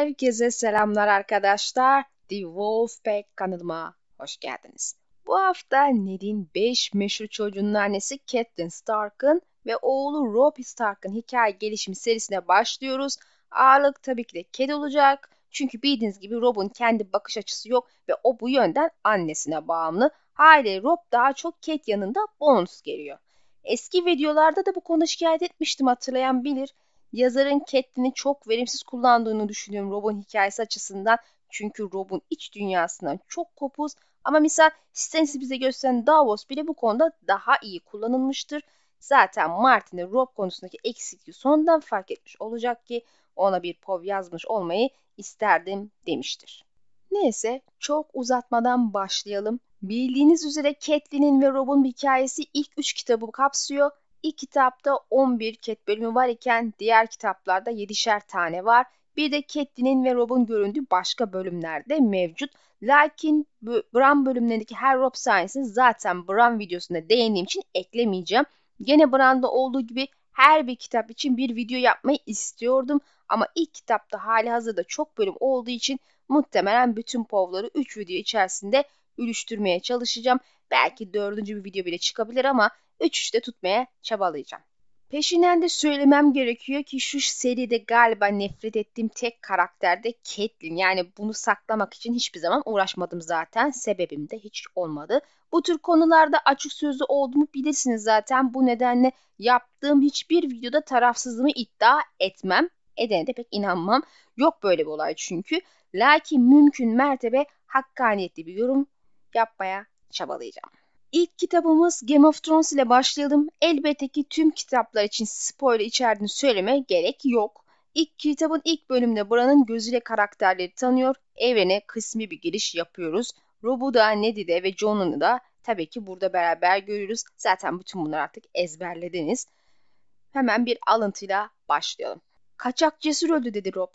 Herkese selamlar arkadaşlar. The Wolfpack kanalıma hoş geldiniz. Bu hafta Ned'in 5 meşhur çocuğunun annesi Catelyn Stark'ın ve oğlu Robb Stark'ın hikaye gelişimi serisine başlıyoruz. Ağırlık tabii ki de Cad olacak. Çünkü bildiğiniz gibi Robb'un kendi bakış açısı yok ve o bu yönden annesine bağımlı. Haliyle Robb daha çok Cad yanında bonus geliyor. Eski videolarda da bu konuda şikayet etmiştim hatırlayan bilir. Yazarın Catelyn'i çok verimsiz kullandığını düşünüyorum Rob'un hikayesi açısından. Çünkü Rob'un iç dünyasından çok kopuz ama misal Stannis'i bize gösteren Davos bile bu konuda daha iyi kullanılmıştır. Zaten Martin'in Rob konusundaki eksikliği sondan fark etmiş olacak ki ona bir pov yazmış olmayı isterdim demiştir. Neyse çok uzatmadan başlayalım. Bildiğiniz üzere Catelyn'in ve Rob'un hikayesi ilk üç kitabı kapsıyor. İlk kitapta 11 ket bölümü var iken diğer kitaplarda 7'şer tane var. Bir de Catelyn'in ve Rob'un göründüğü başka bölümlerde mevcut. Lakin Bran bölümlerindeki her Rob sahnesini zaten Bran videosunda değindiğim için eklemeyeceğim. Gene Bran'da olduğu gibi her bir kitap için bir video yapmayı istiyordum. Ama ilk kitapta hali hazırda çok bölüm olduğu için muhtemelen bütün povları 3 video içerisinde ülüştürmeye çalışacağım. Belki dördüncü bir video bile çıkabilir ama 3-3'te tutmaya çabalayacağım. Peşinden de söylemem gerekiyor ki şu seride galiba nefret ettiğim tek karakter de Catelyn. Yani bunu saklamak için hiçbir zaman uğraşmadım zaten. Sebebim de hiç olmadı. Bu tür konularda açık sözlü olduğumu bilirsiniz zaten. Bu nedenle yaptığım hiçbir videoda tarafsızlığımı iddia etmem. Edene de pek inanmam. Yok böyle bir olay çünkü. Lakin mümkün mertebe hakkaniyetli bir yorum yapmaya çabalayacağım. İlk kitabımız Game of Thrones ile başlayalım. Elbette ki tüm kitaplar için spoiler içerdiğini söyleme gerek yok. İlk kitabın ilk bölümünde Bran'ın gözüyle karakterleri tanıyor. Evrene kısmi bir giriş yapıyoruz. Rob'u da, Ned'i de ve Jon'u da tabii ki burada beraber görürüz. Zaten bütün bunları artık ezberlediniz. Hemen bir alıntıyla başlayalım. Kaçak cesur öldü dedi Rob.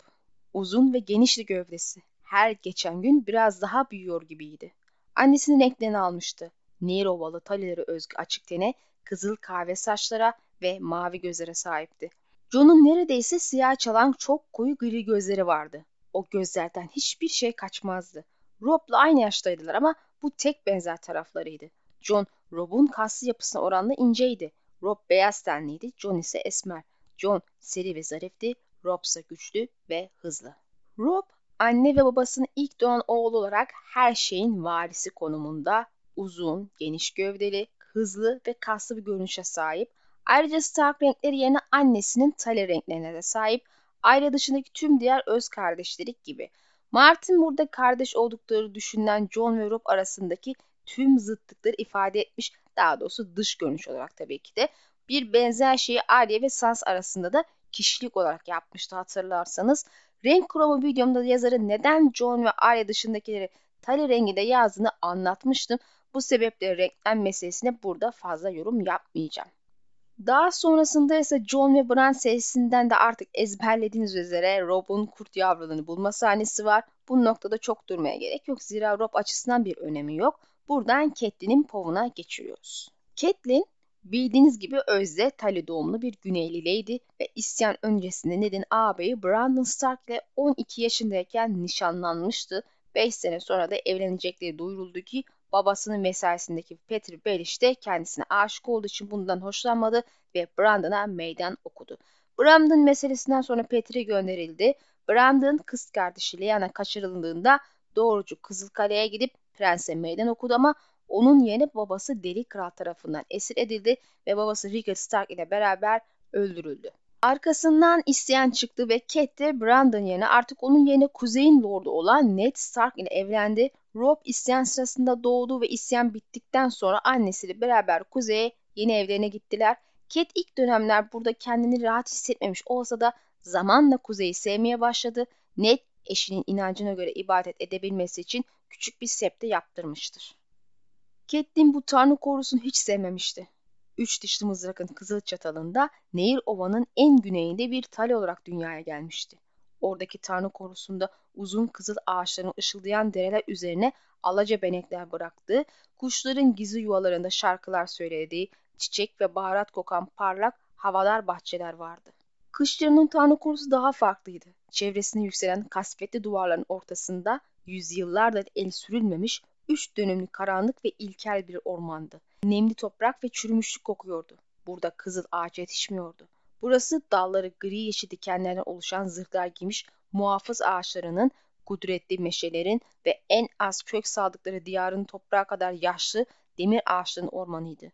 Uzun ve genişti gövdesi. Her geçen gün biraz daha büyüyor gibiydi. Annesinin renklerini almıştı. Nehir ovalı talileri özgü açık tene, kızıl kahve saçlara ve mavi gözlere sahipti. John'un neredeyse siyah çalan çok koyu gri gözleri vardı. O gözlerden hiçbir şey kaçmazdı. Rob'la aynı yaştaydılar ama bu tek benzer taraflarıydı. John, Rob'un kaslı yapısına oranla inceydi. Rob beyaz tenliydi, John ise esmer. John seri ve zarifti, Rob ise güçlü ve hızlı. Rob, anne ve babasının ilk doğan oğlu olarak her şeyin varisi konumunda uzun, geniş gövdeli, hızlı ve kaslı bir görünüşe sahip. Ayrıca Stark renkleri yerine annesinin Tale renklerine de sahip. Aile dışındaki tüm diğer öz kardeşleri gibi. Martin burada kardeş oldukları düşünülen John ve Rob arasındaki tüm zıtlıkları ifade etmiş. Daha doğrusu dış görünüş olarak tabii ki de. Bir benzer şeyi Arya ve Sans arasında da kişilik olarak yapmıştı hatırlarsanız. Renk kromu videomda yazarın neden John ve Arya dışındakileri Tali renginde yazdığını anlatmıştım. Bu sebeple renklem meselesine burada fazla yorum yapmayacağım. Daha sonrasında ise John ve Bran serisinden de artık ezberlediğiniz üzere Rob'un kurt yavrularını bulma sahnesi var. Bu noktada çok durmaya gerek yok. Zira Rob açısından bir önemi yok. Buradan Catelyn'in povuna geçiriyoruz. Catelyn bildiğiniz gibi Özde Tali doğumlu bir Güneyli ve isyan öncesinde Ned'in ağabeyi Brandon Stark ile 12 yaşındayken nişanlanmıştı. 5 sene sonra da evlenecekleri duyuruldu ki Babasının mesaisindeki Peter Baelish de kendisine aşık olduğu için bundan hoşlanmadı ve Brandon'a meydan okudu. Brandon meselesinden sonra Peter'e gönderildi. Brandon kız kardeşi Lyanna kaçırıldığında doğrucu Kızılkale'ye gidip prense meydan okudu ama onun yerine babası Deli Kral tarafından esir edildi ve babası Rickard Stark ile beraber öldürüldü. Arkasından isyan çıktı ve Cat de Brandon yerine artık onun yerine Kuzey'in Lordu olan Ned Stark ile evlendi. Rob isyan sırasında doğdu ve isyan bittikten sonra annesiyle beraber Kuzey'e yeni evlerine gittiler. Cat ilk dönemler burada kendini rahat hissetmemiş olsa da zamanla Kuzey'i sevmeye başladı. Ned eşinin inancına göre ibadet edebilmesi için küçük bir septe yaptırmıştır. Catelyn bu tanrı korusunu hiç sevmemişti. Üç dişli mızrakın kızıl çatalında Nehir Ova'nın en güneyinde bir tale olarak dünyaya gelmişti. Oradaki tanrı korusunda uzun kızıl ağaçların ışıldayan dereler üzerine alaca benekler bıraktığı, kuşların gizli yuvalarında şarkılar söylediği, çiçek ve baharat kokan parlak havalar bahçeler vardı. Kışlarının tanrı konusu daha farklıydı. Çevresine yükselen kasvetli duvarların ortasında yüzyıllardır el sürülmemiş üç dönemli karanlık ve ilkel bir ormandı. Nemli toprak ve çürümüşlük kokuyordu. Burada kızıl ağaç yetişmiyordu. Burası dalları gri yeşil dikenlerden oluşan zırhlar giymiş muhafız ağaçlarının, kudretli meşelerin ve en az kök saldıkları diyarın toprağa kadar yaşlı demir ağaçların ormanıydı.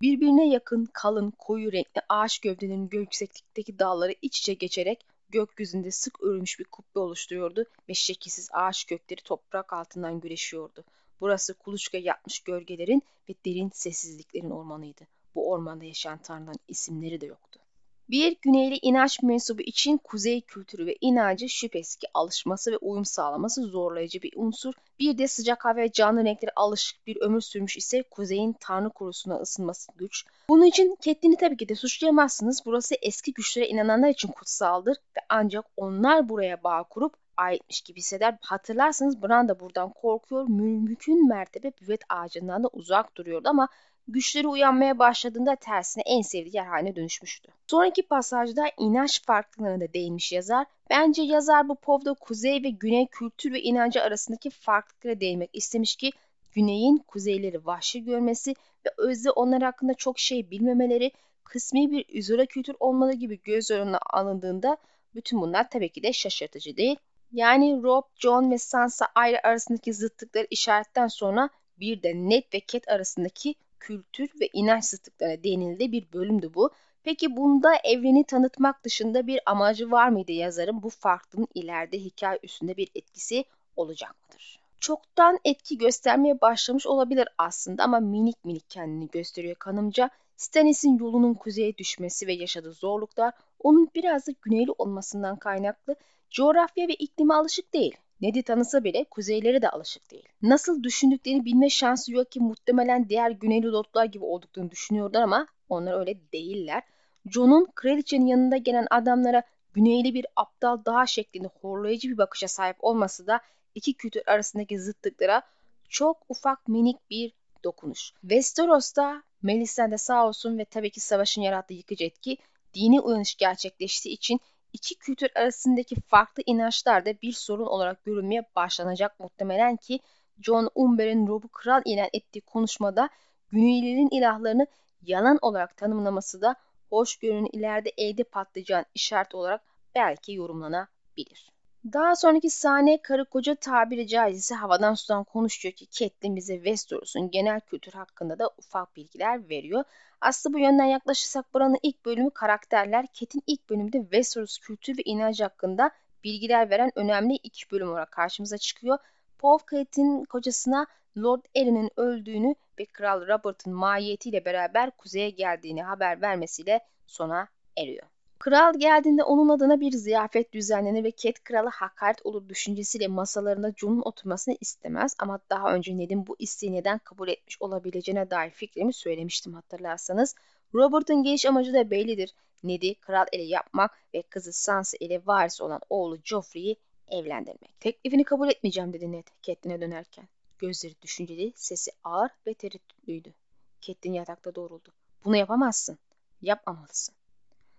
Birbirine yakın, kalın, koyu renkli ağaç gövdelerinin yükseklikteki dalları iç içe geçerek gökyüzünde sık örülmüş bir kubbe oluşturuyordu ve şekilsiz ağaç kökleri toprak altından güreşiyordu. Burası kuluçka yapmış gölgelerin ve derin sessizliklerin ormanıydı. Bu ormanda yaşayan tanrıların isimleri de yoktu. Bir güneyli inanç mensubu için kuzey kültürü ve inancı şüphesiz ki alışması ve uyum sağlaması zorlayıcı bir unsur. Bir de sıcak hava ve canlı renklere alışık bir ömür sürmüş ise kuzeyin tanrı kurusuna ısınması güç. Bunun için Kettin'i tabii ki de suçlayamazsınız. Burası eski güçlere inananlar için kutsaldır ve ancak onlar buraya bağ kurup aitmiş gibi hisseder. Hatırlarsanız Bran da buradan korkuyor. Mümkün mertebe büvet ağacından da uzak duruyordu ama güçleri uyanmaya başladığında tersine en sevdiği yer haline dönüşmüştü. Sonraki pasajda inanç farklılığına da değinmiş yazar. Bence yazar bu povda kuzey ve güney kültür ve inancı arasındaki farklılıklara değinmek istemiş ki güneyin kuzeyleri vahşi görmesi ve özde onlar hakkında çok şey bilmemeleri kısmi bir izole kültür olmalı gibi göz önüne alındığında bütün bunlar tabii ki de şaşırtıcı değil. Yani Rob, John ve Sansa ayrı arasındaki zıtlıkları işaretten sonra bir de Ned ve Cat arasındaki kültür ve inanç zıtlıklarına değinildiği bir bölümdü bu. Peki bunda evreni tanıtmak dışında bir amacı var mıydı yazarın? Bu farklılığın ileride hikaye üstünde bir etkisi olacak mıdır? Çoktan etki göstermeye başlamış olabilir aslında ama minik minik kendini gösteriyor kanımca. Stannis'in yolunun kuzeye düşmesi ve yaşadığı zorluklar onun biraz da güneyli olmasından kaynaklı coğrafya ve iklime alışık değil. Ned'i tanısa bile kuzeyleri de alışık değil. Nasıl düşündüklerini bilme şansı yok ki muhtemelen diğer güneyli lordlar gibi olduklarını düşünüyorlar ama onlar öyle değiller. John'un kraliçenin yanında gelen adamlara güneyli bir aptal daha şeklinde horlayıcı bir bakışa sahip olması da iki kültür arasındaki zıtlıklara çok ufak minik bir dokunuş. Westeros'ta Melisandre sağ olsun ve tabii ki savaşın yarattığı yıkıcı etki dini uyanış gerçekleştiği için iki kültür arasındaki farklı inançlar da bir sorun olarak görülmeye başlanacak muhtemelen ki John Umber'in Rob'u kral ilan ettiği konuşmada Güneylilerin ilahlarını yalan olarak tanımlaması da hoşgörünün ileride elde patlayacağın işaret olarak belki yorumlanabilir. Daha sonraki sahne karı koca tabiri caizse havadan sudan konuşuyor ki Catelyn bize Westeros'un genel kültür hakkında da ufak bilgiler veriyor. Aslında bu yönden yaklaşırsak buranın ilk bölümü karakterler. Ket'in ilk bölümünde Westeros kültür ve inancı hakkında bilgiler veren önemli iki bölüm olarak karşımıza çıkıyor. Paul Ket'in kocasına Lord Erin'in öldüğünü ve Kral Robert'ın mahiyetiyle beraber kuzeye geldiğini haber vermesiyle sona eriyor. Kral geldiğinde onun adına bir ziyafet düzenlenir ve Cat krala hakaret olur düşüncesiyle masalarında Jon'un oturmasını istemez ama daha önce Ned'in bu isteği neden kabul etmiş olabileceğine dair fikrimi söylemiştim hatırlarsanız. Robert'ın geliş amacı da bellidir. Ned'i kral ele yapmak ve kızı Sansa ile varis olan oğlu Joffrey'i evlendirmek. Teklifini kabul etmeyeceğim dedi Ned Catelyn'e dönerken. Gözleri düşünceli, sesi ağır ve tereddütlüydü. Catelyn yatakta doğruldu. Bunu yapamazsın. Yapmamalısın.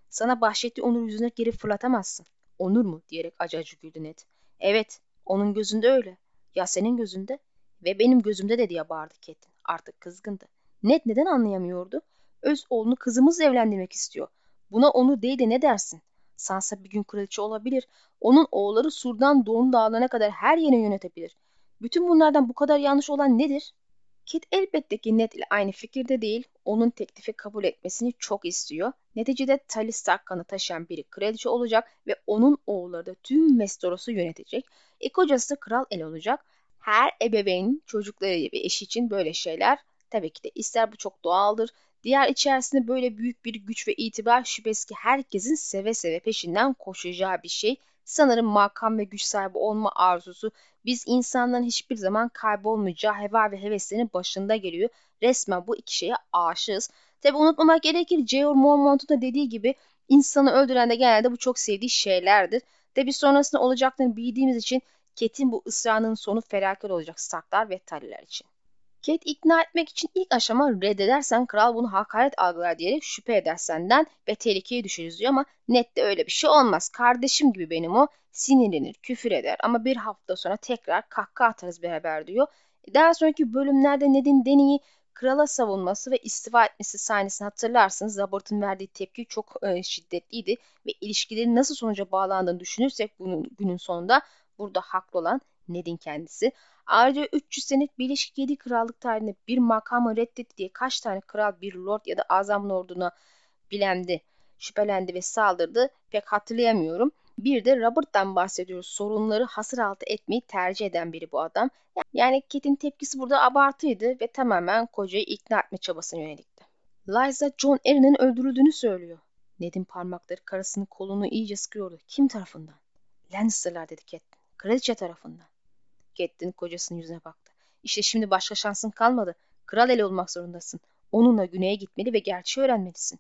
Sana bahşettiği onur yüzüne geri fırlatamazsın. Onur mu? diyerek acı acı güldü Ned. Evet, onun gözünde öyle. Ya senin gözünde? Ve benim gözümde de diye bağırdı Catelyn. Artık kızgındı. Ned neden anlayamıyordu? Öz oğlunu kızımızla evlendirmek istiyor. Buna onu değil de ne dersin? Sansa bir gün kraliçe olabilir. Onun oğulları Sur'dan Doğu dağlarına kadar her yeri yönetebilir. Bütün bunlardan bu kadar yanlış olan nedir? Kit elbette ki Ned ile aynı fikirde değil, onun teklifi kabul etmesini çok istiyor. Neticede Talis Stark kanı taşıyan biri kraliçe olacak ve onun oğulları da tüm Westeros'u yönetecek. E kocası kral el olacak. Her ebeveynin çocukları ve eşi için böyle şeyler tabii ki de ister bu çok doğaldır. Diğer içerisinde böyle büyük bir güç ve itibar şüphesiz ki herkesin seve seve peşinden koşacağı bir şey. Sanırım makam ve güç sahibi olma arzusu biz insanların hiçbir zaman kaybolmayacağı heva ve heveslerinin başında geliyor. Resmen bu iki şeye aşığız. Tabi unutmamak gerekir Georg Monmouth'un da dediği gibi insanı öldüren de genelde bu çok sevdiği şeylerdir. Tabi sonrasında olacaklarını bildiğimiz için Ket'in bu ısrarının sonu felaket olacak Starklar ve Tully'ler için. Kate ikna etmek için ilk aşama reddedersen kral bunu hakaret algılar diyerek şüphe eder senden ve tehlikeye düşeriz diyor ama Ned de öyle bir şey olmaz. Kardeşim gibi benim o sinirlenir, küfür eder ama bir hafta sonra tekrar kahkaha atarız beraber diyor. Daha sonraki bölümlerde Ned'in deneyi krala savunması ve istifa etmesi sahnesini hatırlarsınız. Robert'ın verdiği tepki çok e, şiddetliydi ve ilişkilerin nasıl sonuca bağlandığını düşünürsek bunun günün sonunda burada haklı olan Ned'in kendisi. Ayrıca 300 senelik Birleşik Yedi Krallık tarihinde bir makamı reddetti diye kaç tane kral bir lord ya da azam lorduna bilendi, şüphelendi ve saldırdı pek hatırlayamıyorum. Bir de Robert'tan bahsediyoruz. Sorunları hasır altı etmeyi tercih eden biri bu adam. Yani Kate'in tepkisi burada abartıydı ve tamamen kocayı ikna etme çabasına yönelikti. Liza John Erin'in öldürüldüğünü söylüyor. Ned'in parmakları karısının kolunu iyice sıkıyordu. Kim tarafından? Lannister'lar dedi Catelyn. Kraliçe tarafından. Catelyn kocasının yüzüne baktı. İşte şimdi başka şansın kalmadı. Kral eli olmak zorundasın. Onunla güneye gitmeli ve gerçeği öğrenmelisin.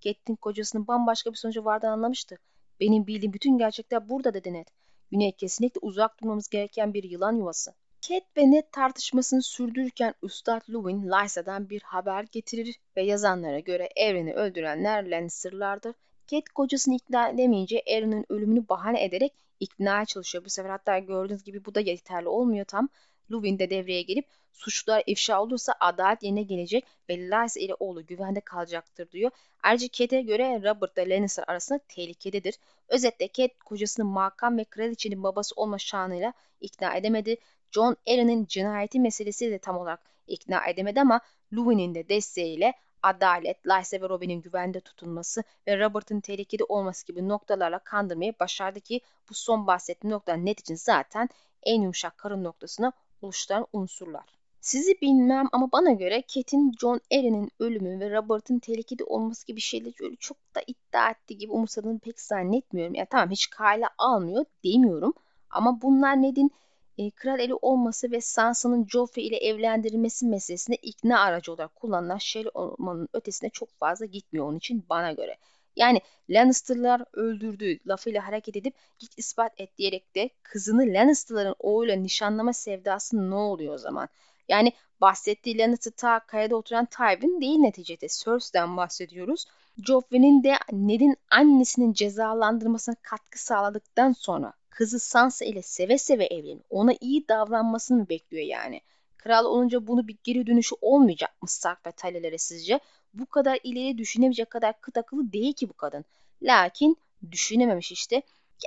Catelyn kocasının bambaşka bir sonucu vardığını anlamıştı. Benim bildiğim bütün gerçekler burada dedi Ned. Güney kesinlikle uzak durmamız gereken bir yılan yuvası. Cat ve Ned tartışmasını sürdürürken Üstad Luwin Lysa'dan bir haber getirir ve yazanlara göre Aaron'ı öldürenler Lannister'lardır. Cat kocasını ikna edemeyince Aaron'ın ölümünü bahane ederek ikna çalışıyor. Bu sefer hatta gördüğünüz gibi bu da yeterli olmuyor tam. Luwin de devreye gelip suçlular ifşa olursa adalet yerine gelecek ve Lysa ile oğlu güvende kalacaktır diyor. Ayrıca Kate'e göre Robert ile Lannister arasında tehlikededir. Özetle Kate kocasının makam ve kraliçenin babası olma şanıyla ikna edemedi. John Arryn'in cinayeti meselesi de tam olarak ikna edemedi ama Luwin'in de desteğiyle adalet, Lysa ve Robin'in güvende tutulması ve Robert'ın tehlikede olması gibi noktalarla kandırmayı başardı ki bu son bahsettiğim nokta net için zaten en yumuşak karın noktasına oluşturan unsurlar. Sizi bilmem ama bana göre Kate'in John Arryn'in ölümü ve Robert'ın tehlikede olması gibi şeyleri öyle çok da iddia ettiği gibi umursadığını pek zannetmiyorum. Yani tamam hiç kale almıyor demiyorum ama bunlar Ned'in e, kral eli olması ve Sansa'nın Joffrey ile evlendirilmesi meselesinde ikna aracı olarak kullanılan şeyler olmanın ötesine çok fazla gitmiyor onun için bana göre. Yani Lannister'lar öldürdüğü lafıyla hareket edip git ispat et diyerek de kızını Lannister'ların oğluyla nişanlama sevdası ne oluyor o zaman? Yani bahsettiği Lannister ta kayada oturan Tywin değil neticede. Cersei'den bahsediyoruz. Joffrey'nin de Ned'in annesinin cezalandırmasına katkı sağladıktan sonra kızı Sansa ile seve seve evlenip ona iyi davranmasını bekliyor yani? Kral olunca bunu bir geri dönüşü olmayacak mı Stark ve Talelere sizce? Bu kadar ileri düşünemeyecek kadar kıt akıllı değil ki bu kadın. Lakin düşünememiş işte.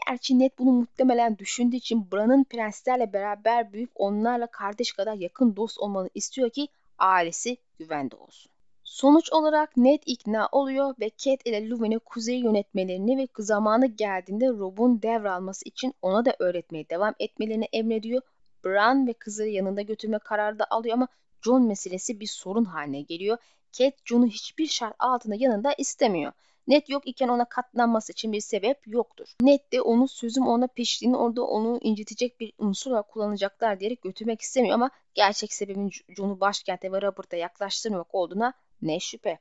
Gerçi Ned bunu muhtemelen düşündüğü için Bran'ın prenslerle beraber büyüyüp onlarla kardeş kadar yakın dost olmanı istiyor ki ailesi güvende olsun. Sonuç olarak Ned ikna oluyor ve Cat ile Luwin'e kuzeyi yönetmelerini ve zamanı geldiğinde Rob'un devralması için ona da öğretmeye devam etmelerini emrediyor. Bran ve kızları yanında götürme kararı da alıyor ama Jon meselesi bir sorun haline geliyor. Cat Jon'u hiçbir şart altında yanında istemiyor. Ned yok iken ona katlanması için bir sebep yoktur. Ned de onu sözüm ona piştiğini orada onu incitecek bir unsur olarak kullanacaklar diyerek götürmek istemiyor ama gerçek sebebin Jon'u başkente ve Robert'a yaklaştırmak olduğuna ne şüphe.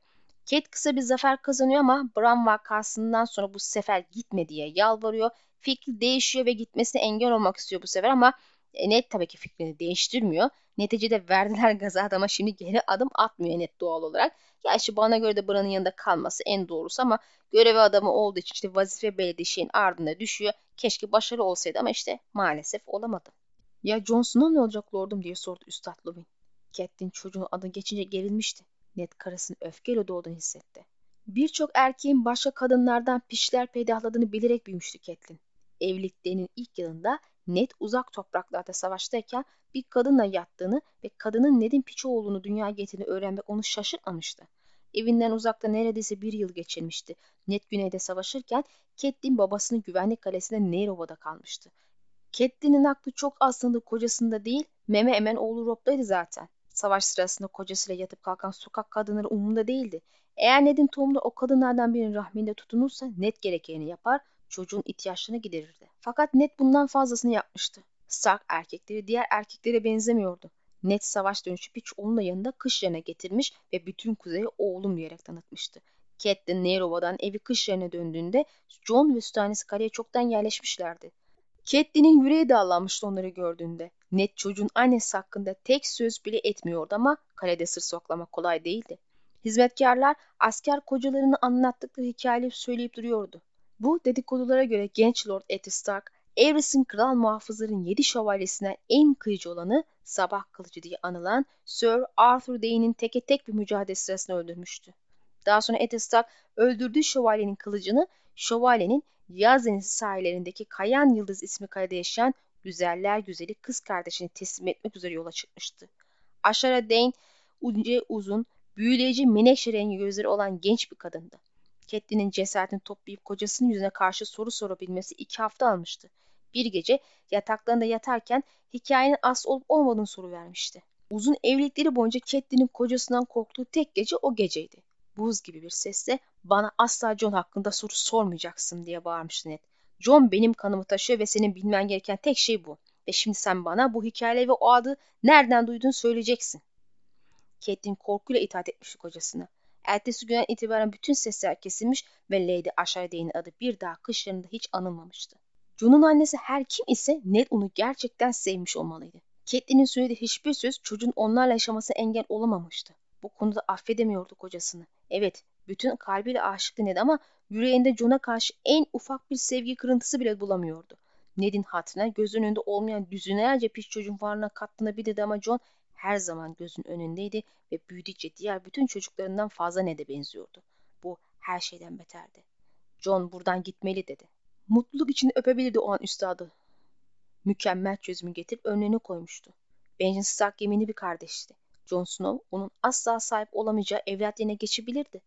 Kate kısa bir zafer kazanıyor ama Bran vakasından sonra bu sefer gitme diye yalvarıyor. Fikri değişiyor ve gitmesine engel olmak istiyor bu sefer ama e, Ned tabii ki fikrini değiştirmiyor. Neticede verdiler gazı adama şimdi geri adım atmıyor Ned doğal olarak. Gerçi bana göre de Bran'ın yanında kalması en doğrusu ama görevi adamı olduğu için işte vazife belediği şeyin ardına düşüyor. Keşke başarılı olsaydı ama işte maalesef olamadı. Ya Jon Snow ne olacak lordum diye sordu Üstad Lubin. Catelyn çocuğun adı geçince gerilmişti. Ned karısının öfkeyle doğduğunu hissetti. Birçok erkeğin başka kadınlardan pişler peydahladığını bilerek büyümüştü Catelyn. Evliliklerinin ilk yılında Ned uzak topraklarda savaştayken bir kadınla yattığını ve kadının Ned'in piçi olduğunu dünyaya getirdiğini öğrenmek onu şaşırtmamıştı. Evinden uzakta neredeyse bir yıl geçirmişti. Ned güneyde savaşırken Catelyn babasının güvenlik kalesinde Nairova'da kalmıştı. Catelyn'in aklı çok aslında kocasında değil, meme emen oğlu Rob'daydı zaten. Savaş sırasında kocasıyla yatıp kalkan sokak kadınları umurunda değildi. Eğer Ned'in tohumda o kadınlardan birinin rahminde tutunursa Ned gerekeni yapar, çocuğun ihtiyaçlarını giderirdi. Fakat Ned bundan fazlasını yapmıştı. Stark erkekleri diğer erkeklere benzemiyordu. Ned savaş dönüşü bir onunla yanında kış yerine getirmiş ve bütün kuzeyi oğlum diyerek tanıtmıştı. Catelyn Nairova'dan evi kış yerine döndüğünde John ve Stannis kaleye çoktan yerleşmişlerdi. Catelyn'in yüreği dağlanmıştı onları gördüğünde. Ned çocuğun annesi hakkında tek söz bile etmiyordu ama kalede sır soklamak kolay değildi. Hizmetkarlar asker kocalarını anlattıkları hikayeleri söyleyip duruyordu. Bu dedikodulara göre genç Lord Eddard Stark, Everest'in kral muhafızların yedi şövalyesinden en kıyıcı olanı sabah kılıcı diye anılan Sir Arthur Dayne'in teke tek bir mücadele sırasında öldürmüştü. Daha sonra Eddard Stark öldürdüğü şövalyenin kılıcını şövalyenin Yaz Denizi sahillerindeki Kayan Yıldız ismi kalede yaşayan güzeller güzeli kız kardeşini teslim etmek üzere yola çıkmıştı. Aşara Dane ince uzun, büyüleyici menekşe rengi gözleri olan genç bir kadındı. Catelyn'in cesaretini toplayıp kocasının yüzüne karşı soru sorabilmesi iki hafta almıştı. Bir gece yataklarında yatarken hikayenin asıl olup olmadığını soru vermişti. Uzun evlilikleri boyunca Catelyn'in kocasından korktuğu tek gece o geceydi. Buz gibi bir sesle bana asla John hakkında soru sormayacaksın diye bağırmıştı Ned. John benim kanımı taşıyor ve senin bilmen gereken tek şey bu. Ve şimdi sen bana bu hikayeleri ve o adı nereden duyduğunu söyleyeceksin. Catelyn korkuyla itaat etmişti kocasına. Ertesi günden itibaren bütün sesler kesilmiş ve Lady Asharday'in adı bir daha kışlarında hiç anılmamıştı. John'un annesi her kim ise Ned onu gerçekten sevmiş olmalıydı. Catelyn'in söylediği hiçbir söz çocuğun onlarla yaşaması engel olamamıştı. Bu konuda affedemiyordu kocasını. Evet, bütün kalbiyle aşıktı Ned ama yüreğinde John'a karşı en ufak bir sevgi kırıntısı bile bulamıyordu. Ned'in hatırına göz önünde olmayan düzinelerce piç çocuğun varlığına katlanabilirdi ama John her zaman gözün önündeydi ve büyüdükçe diğer bütün çocuklarından fazla Ned'e benziyordu. Bu her şeyden beterdi. John buradan gitmeli dedi. Mutluluk içinde öpebilirdi o an üstadı. Mükemmel çözümü getirip önüne koymuştu. Benjamin Stark gemini bir kardeşti. Jon Snow onun asla sahip olamayacağı evlat yerine geçebilirdi.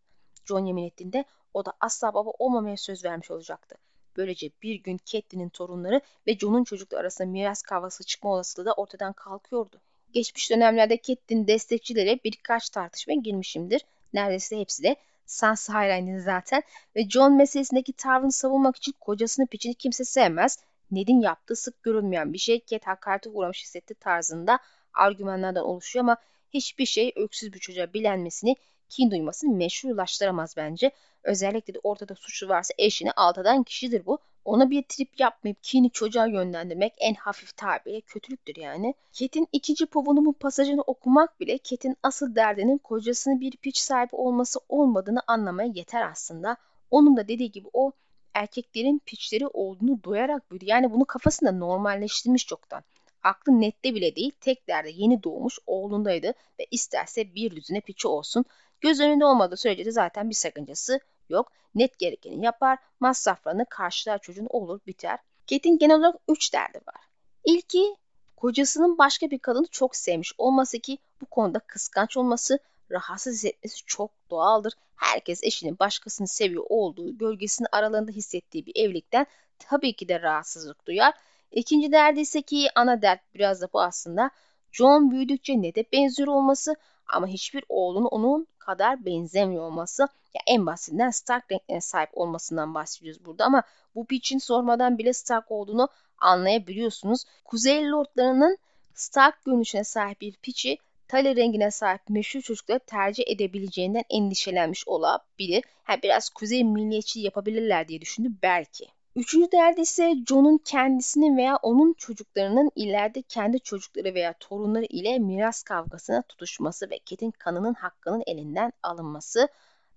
Jon yemin ettiğinde o da asla baba olmamaya söz vermiş olacaktı. Böylece bir gün Catelyn'in torunları ve Jon'un çocukları arasında miras kavgası çıkma olasılığı da ortadan kalkıyordu. Geçmiş dönemlerde Catelyn destekçileri birkaç tartışmaya girmişimdir. Neredeyse hepsi de Sansa hayranıydı zaten ve John meselesindeki tavrını savunmak için kocasının piçini kimse sevmez. Ned'in yaptığı sık görülmeyen bir şey Ket hakarete uğramış hissetti tarzında argümanlardan oluşuyor ama hiçbir şey öksüz bir çocuğa bilenmesini, kin duymasını meşrulaştıramaz bence. Özellikle de ortada suçlu varsa eşini altadan kişidir bu. Ona bir trip yapmayıp kini çocuğa yönlendirmek en hafif tabiriyle kötülüktür yani. Ket'in ikinci povunumun pasajını okumak bile Ket'in asıl derdinin kocasının bir piç sahibi olması olmadığını anlamaya yeter aslında. Onun da dediği gibi o erkeklerin piçleri olduğunu duyarak büyüdü. Yani bunu kafasında normalleştirmiş çoktan. Aklı nette bile değil, tek derdi yeni doğmuş oğlundaydı ve isterse bir düzine piçi olsun. Göz önünde olmadığı sürece de zaten bir sakıncası yok. Net gerekeni yapar, masraflarını karşılar çocuğun olur biter. Kate'in genel olarak üç derdi var. İlki kocasının başka bir kadını çok sevmiş olması ki bu konuda kıskanç olması, rahatsız hissetmesi çok doğaldır. Herkes eşinin başkasını seviyor olduğu gölgesinin aralarında hissettiği bir evlilikten tabii ki de rahatsızlık duyar. İkinci derdi ise ki ana dert biraz da bu aslında. John büyüdükçe ne de benziyor olması ama hiçbir oğlunun onun kadar benzemiyor olması. Ya en basitinden Stark renklerine sahip olmasından bahsediyoruz burada ama bu için sormadan bile Stark olduğunu anlayabiliyorsunuz. Kuzey Lordlarının Stark görünüşüne sahip bir piçi Tali rengine sahip meşhur çocukları tercih edebileceğinden endişelenmiş olabilir. Ha, biraz kuzey milliyetçi yapabilirler diye düşündü belki. Üçüncü derdi ise John'un kendisinin veya onun çocuklarının ileride kendi çocukları veya torunları ile miras kavgasına tutuşması ve Kate'in kanının hakkının elinden alınması.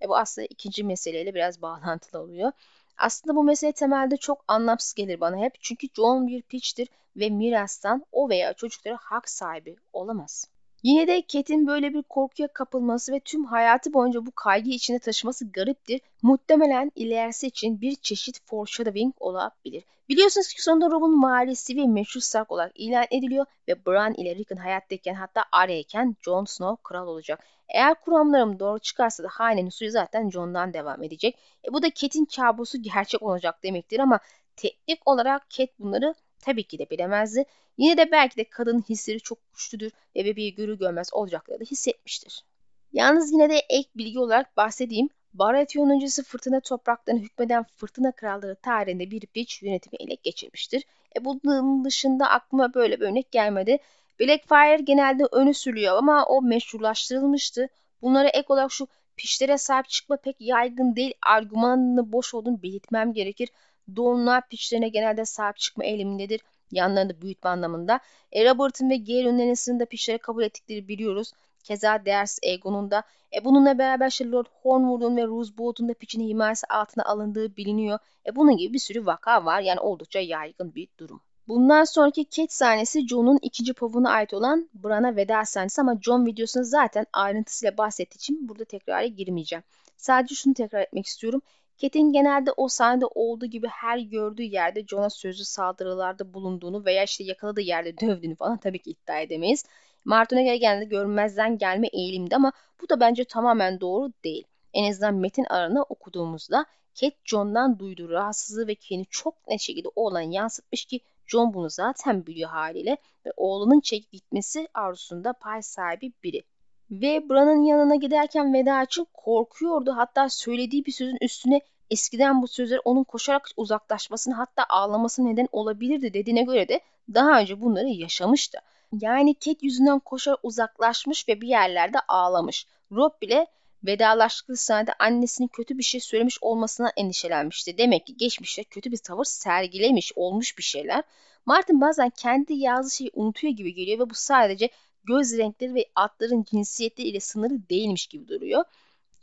E bu aslında ikinci meseleyle biraz bağlantılı oluyor. Aslında bu mesele temelde çok anlamsız gelir bana hep. Çünkü John bir piçtir ve mirastan o veya çocukları hak sahibi olamaz. Yine de Kate'in böyle bir korkuya kapılması ve tüm hayatı boyunca bu kaygı içinde taşıması gariptir. Muhtemelen ilerisi için bir çeşit foreshadowing olabilir. Biliyorsunuz ki sonunda Rob'un mahallesi ve meşhur Stark olarak ilan ediliyor ve Bran ile Rickon hayattayken hatta Arya'yken Jon Snow kral olacak. Eğer kuramlarım doğru çıkarsa da hanenin suyu zaten Jon'dan devam edecek. E bu da Kate'in kabusu gerçek olacak demektir ama teknik olarak Kate bunları tabii ki de bilemezdi. Yine de belki de kadının hisleri çok güçlüdür ve bebeği görür görmez olacakları da hissetmiştir. Yalnız yine de ek bilgi olarak bahsedeyim. Baratheon öncesi fırtına topraklarına hükmeden fırtına kralları tarihinde bir piç yönetimi ele geçirmiştir. E bunun dışında aklıma böyle bir örnek gelmedi. Blackfire genelde önü sürüyor ama o meşrulaştırılmıştı. Bunlara ek olarak şu pişlere sahip çıkma pek yaygın değil argümanını boş olduğunu belirtmem gerekir. Doğumlar piçlerine genelde sahip çıkma eğilimindedir. Yanlarında büyütme anlamında. E, Robert'ın ve Gary'nin enesinin de piçleri kabul ettikleri biliyoruz. Keza değersiz Egon'un da. E, bununla beraber işte Lord Hornwood'un ve Rooseboat'un da piçinin himayesi altına alındığı biliniyor. E, bunun gibi bir sürü vaka var. Yani oldukça yaygın bir durum. Bundan sonraki Cat sahnesi John'un ikinci povuna ait olan Bran'a veda sahnesi ama John videosunda zaten ayrıntısıyla bahsettiği için burada tekrara girmeyeceğim. Sadece şunu tekrar etmek istiyorum. Cat'in genelde o sahnede olduğu gibi her gördüğü yerde John'a sözlü saldırılarda bulunduğunu veya işte yakaladığı yerde dövdüğünü falan tabii ki iddia edemeyiz. Martin'e genelde görmezden gelme eğilimde ama bu da bence tamamen doğru değil. En azından metin arana okuduğumuzda Cat John'dan duyduğu rahatsızlığı ve kendini çok net şekilde oğlan yansıtmış ki John bunu zaten biliyor haliyle ve oğlunun çekip gitmesi arzusunda pay sahibi biri. Ve Bran'ın yanına giderken veda için korkuyordu. Hatta söylediği bir sözün üstüne eskiden bu sözler onun koşarak uzaklaşmasını hatta ağlaması neden olabilirdi dediğine göre de daha önce bunları yaşamıştı. Yani Kate yüzünden koşar uzaklaşmış ve bir yerlerde ağlamış. Rob bile vedalaştığı sahnede annesinin kötü bir şey söylemiş olmasına endişelenmişti. Demek ki geçmişte kötü bir tavır sergilemiş olmuş bir şeyler. Martin bazen kendi yazdığı şeyi unutuyor gibi geliyor ve bu sadece göz renkleri ve atların cinsiyeti ile sınırı değilmiş gibi duruyor.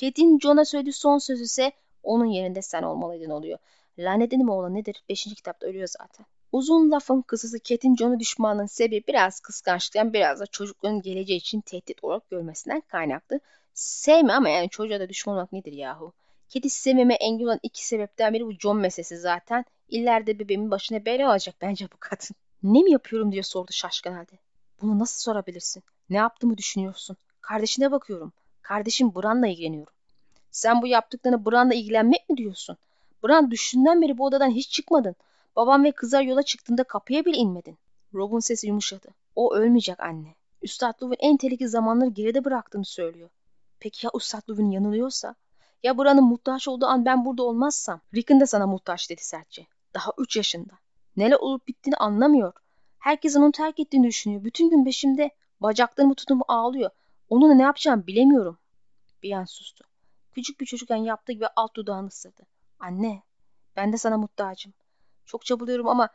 Kate'in John'a söylediği son söz ise onun yerinde sen olmalıydın oluyor. Lanet mi oğlan nedir? Beşinci kitapta ölüyor zaten. Uzun lafın kısası Kate'in John'u düşmanlığın sebebi biraz kıskançlıktan biraz da çocukların geleceği için tehdit olarak görmesinden kaynaklı. Sevme ama yani çocuğa da düşman olmak nedir yahu? Kedi sevmeme engel olan iki sebepten biri bu John meselesi zaten. İleride bebeğimin başına bela olacak bence bu kadın. Ne mi yapıyorum diye sordu şaşkın halde. Bunu nasıl sorabilirsin? Ne yaptığımı düşünüyorsun? Kardeşine bakıyorum. Kardeşim Bran'la ilgileniyorum. Sen bu yaptıklarını Bran'la ilgilenmek mi diyorsun? Bran düşünden beri bu odadan hiç çıkmadın. Babam ve kızlar yola çıktığında kapıya bile inmedin. Rob'un sesi yumuşadı. O ölmeyecek anne. Üstad Luv'un en tehlikeli zamanları geride bıraktığını söylüyor. Peki ya Üstad Luv'un yanılıyorsa? Ya Bran'ın muhtaç olduğu an ben burada olmazsam? Rick'in de sana muhtaç dedi sertçe. Daha üç yaşında. Neler olup bittiğini anlamıyor. Herkes onu terk ettiğini düşünüyor. Bütün gün peşimde. Bacaklarımı tutumu ağlıyor. Onunla ne yapacağımı bilemiyorum. Bir an sustu. Küçük bir çocukken yaptığı gibi alt dudağını ısırdı. Anne, ben de sana muhtacım. Çok çabalıyorum ama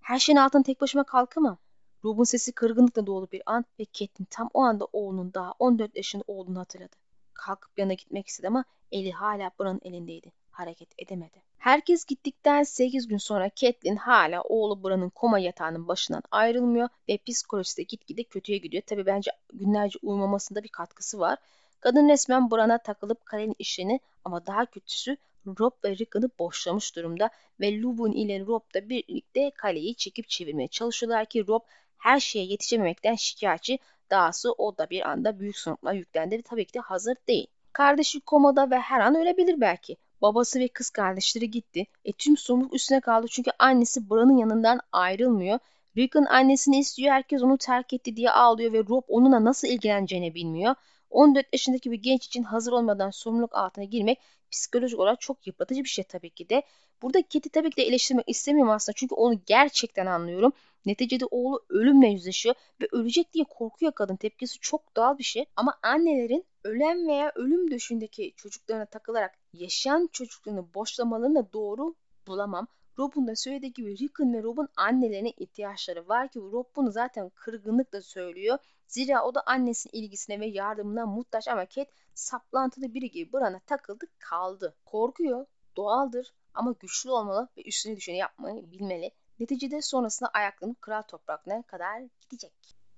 her şeyin altına tek başıma kalkamam. Ruben sesi kırgınlıkla dolu bir an ve Catelyn tam o anda oğlunun daha 14 yaşında olduğunu hatırladı. Kalkıp yana gitmek istedi ama eli hala Bran'ın elindeydi. Hareket edemedi. Herkes gittikten 8 gün sonra Catelyn hala oğlu Bran'ın koma yatağının başından ayrılmıyor ve psikolojisi de gitgide kötüye gidiyor. Tabi bence günlerce uyumamasında bir katkısı var. Kadın resmen Bran'a takılıp kalenin işini ama daha kötüsü Rob ve Rickon'ı boşlamış durumda ve Lubun ile Rob da birlikte kaleyi çekip çevirmeye çalışıyorlar ki Rob her şeye yetişememekten şikayetçi. Dahası o da bir anda büyük sorumluluğa yüklendi ve tabii ki de hazır değil. Kardeşi komada ve her an ölebilir belki. Babası ve kız kardeşleri gitti. E tüm sorumluluk üstüne kaldı çünkü annesi Bran'ın yanından ayrılmıyor. Rickon annesini istiyor herkes onu terk etti diye ağlıyor ve Rob onunla nasıl ilgileneceğini bilmiyor. 14 yaşındaki bir genç için hazır olmadan sorumluluk altına girmek psikolojik olarak çok yıpratıcı bir şey tabii ki de. Burada Kate'i tabii ki de eleştirmek istemiyorum aslında çünkü onu gerçekten anlıyorum. Neticede oğlu ölümle yüzleşiyor ve ölecek diye korkuyor kadın. Tepkisi çok doğal bir şey. Ama annelerin ölen veya ölüm döşündeki çocuklarına takılarak yaşayan çocuklarını boşlamalarını doğru bulamam. Rob'un da söylediği gibi Rickon ve Rob'un annelerine ihtiyaçları var ki Rob bunu zaten kırgınlıkla söylüyor. Zira o da annesinin ilgisine ve yardımına muhtaç ama Kate saplantılı biri gibi Bran'a takıldı kaldı. Korkuyor, doğaldır ama güçlü olmalı ve üstüne düşeni yapmayı bilmeli. Neticede sonrasında ayaklanıp kral topraklarına kadar gidecek.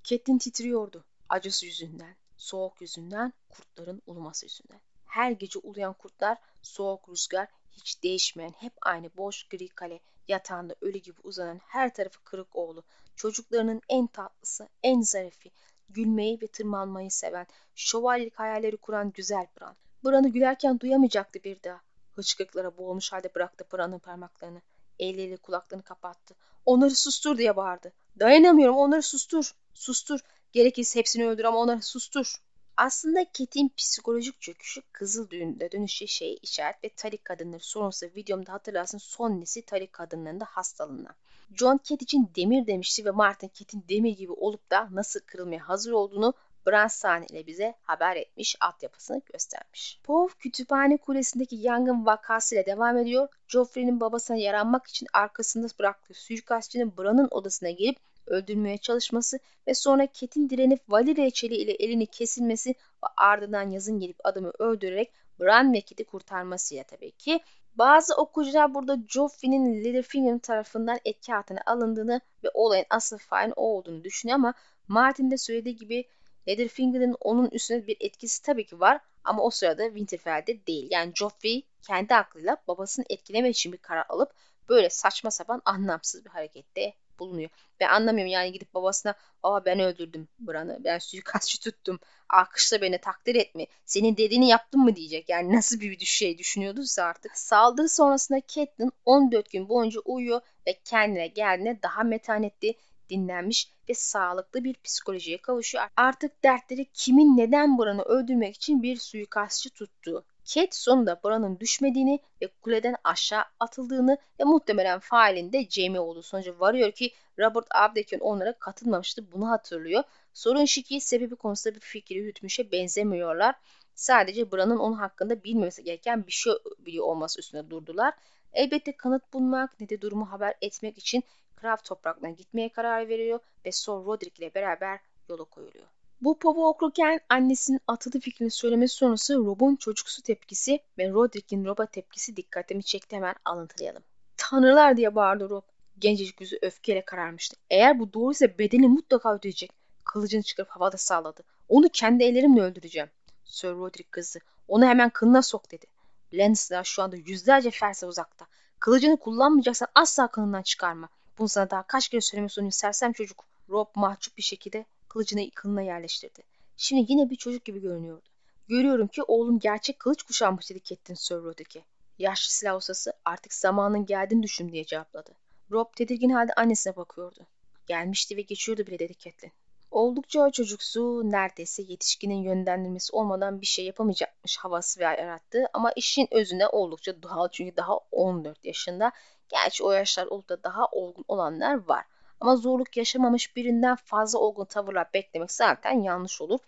Catelyn titriyordu. Acısı yüzünden, soğuk yüzünden, kurtların uluması yüzünden. Her gece uluyan kurtlar, soğuk rüzgar, hiç değişmeyen hep aynı boş gri kale, yatağında ölü gibi uzanan her tarafı kırık oğlu, çocuklarının en tatlısı, en zarifi, gülmeyi ve tırmanmayı seven, şövalyelik hayalleri kuran güzel Bran. Bran'ı gülerken duyamayacaktı bir daha. Hıçkırıklara boğulmuş halde bıraktı Bran'ın parmaklarını. Elleriyle kulaklarını kapattı. Onları sustur diye bağırdı. Dayanamıyorum onları sustur. Sustur. Gerekirse hepsini öldür ama onları sustur. Aslında Kate'in psikolojik çöküşü kızıl düğünde dönüşü şey işaret ve tarik kadınları sonrası videomda hatırlarsın son nesi tarik kadınlarında hastalığına. John Kate için demir demişti ve Martin Kate'in demir gibi olup da nasıl kırılmaya hazır olduğunu Bran sahneyle bize haber etmiş, altyapısını göstermiş. Pov kütüphane kulesindeki yangın vakasıyla devam ediyor. Joffrey'nin babasına yaranmak için arkasında bıraktığı suikastçının Bran'ın odasına gelip öldürmeye çalışması ve sonra Ket'in direnip vali reçeli ile elini kesilmesi ve ardından yazın gelip adamı öldürerek Bran ve Ket'i kurtarmasıyla tabii ki. Bazı okuyucular burada Joffrey'nin Littlefinger'ın tarafından etki altına alındığını ve olayın asıl failin o olduğunu düşünüyor ama Martin de söylediği gibi Littlefinger'ın onun üstüne bir etkisi tabii ki var ama o sırada Winterfell'de değil. Yani Joffrey kendi aklıyla babasını etkilemek için bir karar alıp böyle saçma sapan anlamsız bir harekette bulunuyor. Ben anlamıyorum yani gidip babasına aa ben öldürdüm Bran'ı ben suikastçı tuttum alkışla beni takdir etme senin dediğini yaptım mı diyecek yani nasıl bir şey düşünüyorduysa artık. Saldırı sonrasında Catelyn 14 gün boyunca uyuyor ve kendine geldiğine daha metanetli dinlenmiş ve sağlıklı bir psikolojiye kavuşuyor. Artık dertleri kimin neden Bran'ı öldürmek için bir suikastçı tuttuğu. Kate sonunda Bran'ın düşmediğini ve kuleden aşağı atıldığını ve muhtemelen failin de Jamie olduğu sonucu varıyor ki Robert Abdekin onlara katılmamıştı bunu hatırlıyor. Sorun şu ki sebebi konusunda bir fikri yürütmüşe benzemiyorlar. Sadece Bran'ın onun hakkında bilmemesi gereken bir şey biliyor olması üstüne durdular. Elbette kanıt bulmak ne de durumu haber etmek için Kraft topraklarına gitmeye karar veriyor ve Sir Roderick ile beraber yola koyuluyor. Bu povu okurken annesinin atılı fikrini söylemesi sonrası Rob'un çocuksu tepkisi ve Roderick'in Rob'a tepkisi dikkatimi çekti hemen alıntılayalım. Tanrılar diye bağırdı Rob. Gencecik yüzü öfkeyle kararmıştı. Eğer bu doğruysa bedeni mutlaka ödeyecek. Kılıcını çıkarıp havada salladı. Onu kendi ellerimle öldüreceğim. Sir Roderick kızdı. Onu hemen kınına sok dedi. Lannister şu anda yüzlerce ferse uzakta. Kılıcını kullanmayacaksan asla kınından çıkarma. Daha kaç kere zorundayım sersem çocuk. Rob mahcup bir şekilde kılıcını kılına yerleştirdi. Şimdi yine bir çocuk gibi görünüyordu. Görüyorum ki oğlum gerçek kılıç kuşanmış dedi Catelyn Sir Roderick'e. Yaşlı silah ustası artık zamanın geldiğini düşün diye cevapladı. Rob tedirgin halde annesine bakıyordu. Gelmişti ve geçiyordu bile dedi Catelyn. Oldukça çocuksu, neredeyse yetişkinin yönlendirmesi olmadan bir şey yapamayacakmış havası yarattı ama işin özüne oldukça doğal çünkü daha 14 yaşında. Gerçi o yaşlar olup da daha olgun olanlar var. Ama zorluk yaşamamış birinden fazla olgun tavırlar beklemek zaten yanlış olur.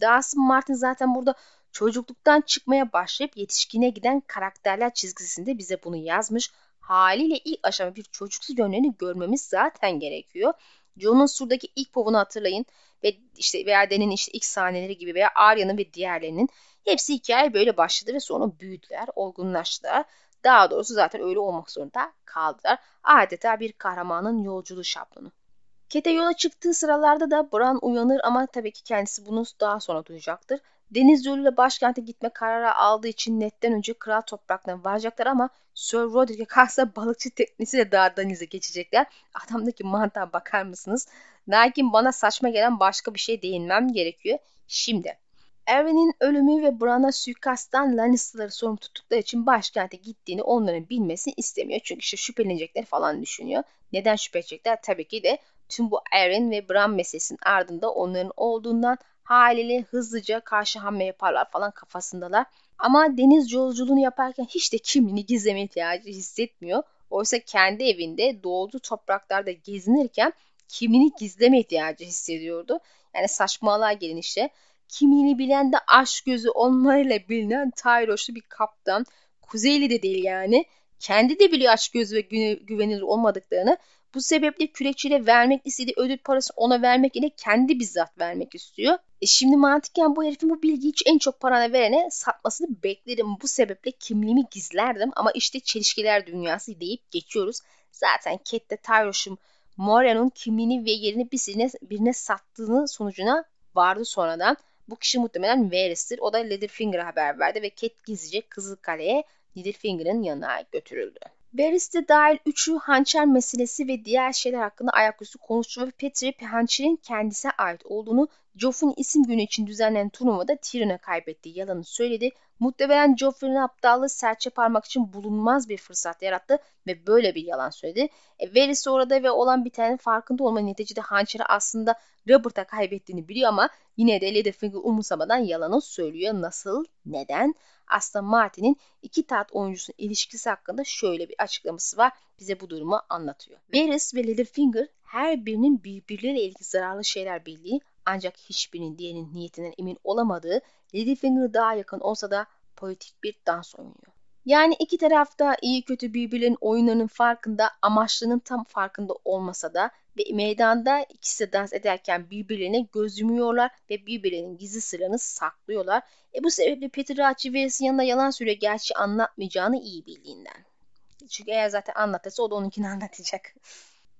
Dawson Martin zaten burada çocukluktan çıkmaya başlayıp yetişkine giden karakterler çizgisinde bize bunu yazmış. Haliyle ilk aşama bir çocuksu yönlerini görmemiz zaten gerekiyor. Jon'un surdaki ilk povunu hatırlayın ve işte veya Den'in işte ilk sahneleri gibi veya Arya'nın ve diğerlerinin hepsi hikaye böyle başladı ve sonra büyüdüler, olgunlaştılar. Daha doğrusu zaten öyle olmak zorunda kaldılar. Adeta bir kahramanın yolculuğu şablonu. Kete yola çıktığı sıralarda da Bran uyanır ama tabii ki kendisi bunu daha sonra duyacaktır. Deniz yoluyla başkente gitme kararı aldığı için netten önce kral topraklarına varacaklar ama Sir Roderick'e kalsa balıkçı teknesiyle daha denize geçecekler. Adamdaki mantığa bakar mısınız? Lakin bana saçma gelen başka bir şey değinmem gerekiyor. Şimdi Erwin'in ölümü ve Bran'a suikasttan Lannister'ları sorumlu tuttukları için başkente gittiğini onların bilmesini istemiyor. Çünkü işte şüphelenecekler falan düşünüyor. Neden şüphelenecekler? Tabii ki de tüm bu Erwin ve Bran meselesinin ardında onların olduğundan haliyle hızlıca karşı hamle yaparlar falan kafasındalar. Ama deniz yolculuğunu yaparken hiç de kimliğini gizleme ihtiyacı hissetmiyor. Oysa kendi evinde doğduğu topraklarda gezinirken kimliğini gizleme ihtiyacı hissediyordu. Yani saçmalığa gelin işte. Kimliğini bilen de aşk gözü olmayla bilinen Tyroşlu bir kaptan. Kuzeyli de değil yani. Kendi de biliyor aşk gözü ve güvenilir olmadıklarını. Bu sebeple kürekçiyle vermek istediği ödül parası ona vermek ile kendi bizzat vermek istiyor. E şimdi mantıken bu herifin bu bilgiyi en çok parana verene satmasını beklerim. Bu sebeple kimliğimi gizlerdim ama işte çelişkiler dünyası deyip geçiyoruz. Zaten de Tyroş'un Moria'nın kimliğini ve yerini birine, birine sattığını sonucuna vardı sonradan. Bu kişi muhtemelen Varys'tir. O da Littlefinger'a haber verdi ve Cat gizlice Kızılkale'ye Littlefinger'ın yanına götürüldü. Varys'te dahil üçü hançer meselesi ve diğer şeyler hakkında ayaküstü konuştu ve Petri hançerin kendisine ait olduğunu Joffrey'nin isim günü için düzenlenen turnuvada Tyrion'a kaybettiği yalanı söyledi. Muhtemelen Joffrey'nin aptallığı serçe parmak için bulunmaz bir fırsat yarattı ve böyle bir yalan söyledi. E, Varys orada ve olan bitenin farkında olma neticede hançeri aslında Robert'a kaybettiğini biliyor ama yine de Littlefinger umursamadan yalanı söylüyor. Nasıl? Neden? Aslında Martin'in iki tat oyuncusunun ilişkisi hakkında şöyle bir açıklaması var. Bize bu durumu anlatıyor. Varys ve Littlefinger her birinin birbirleriyle ilgili zararlı şeyler bildiği Ancak hiçbirinin diğerinin niyetinden emin olamadığı Littlefinger daha yakın olsa da politik bir dans oynuyor. Yani iki tarafta iyi kötü birbirlerinin oyunlarının farkında, amaçlarının tam farkında olmasa da ve meydanda ikisi de dans ederken birbirlerine göz yumuyorlar ve birbirlerinin gizli sırrını saklıyorlar. E bu sebeple Peter Ratchiverius'ın yanında yalan söylüyor gerçi anlatmayacağını iyi bildiğinden. Çünkü eğer zaten anlatırsa o da onunkini anlatacak.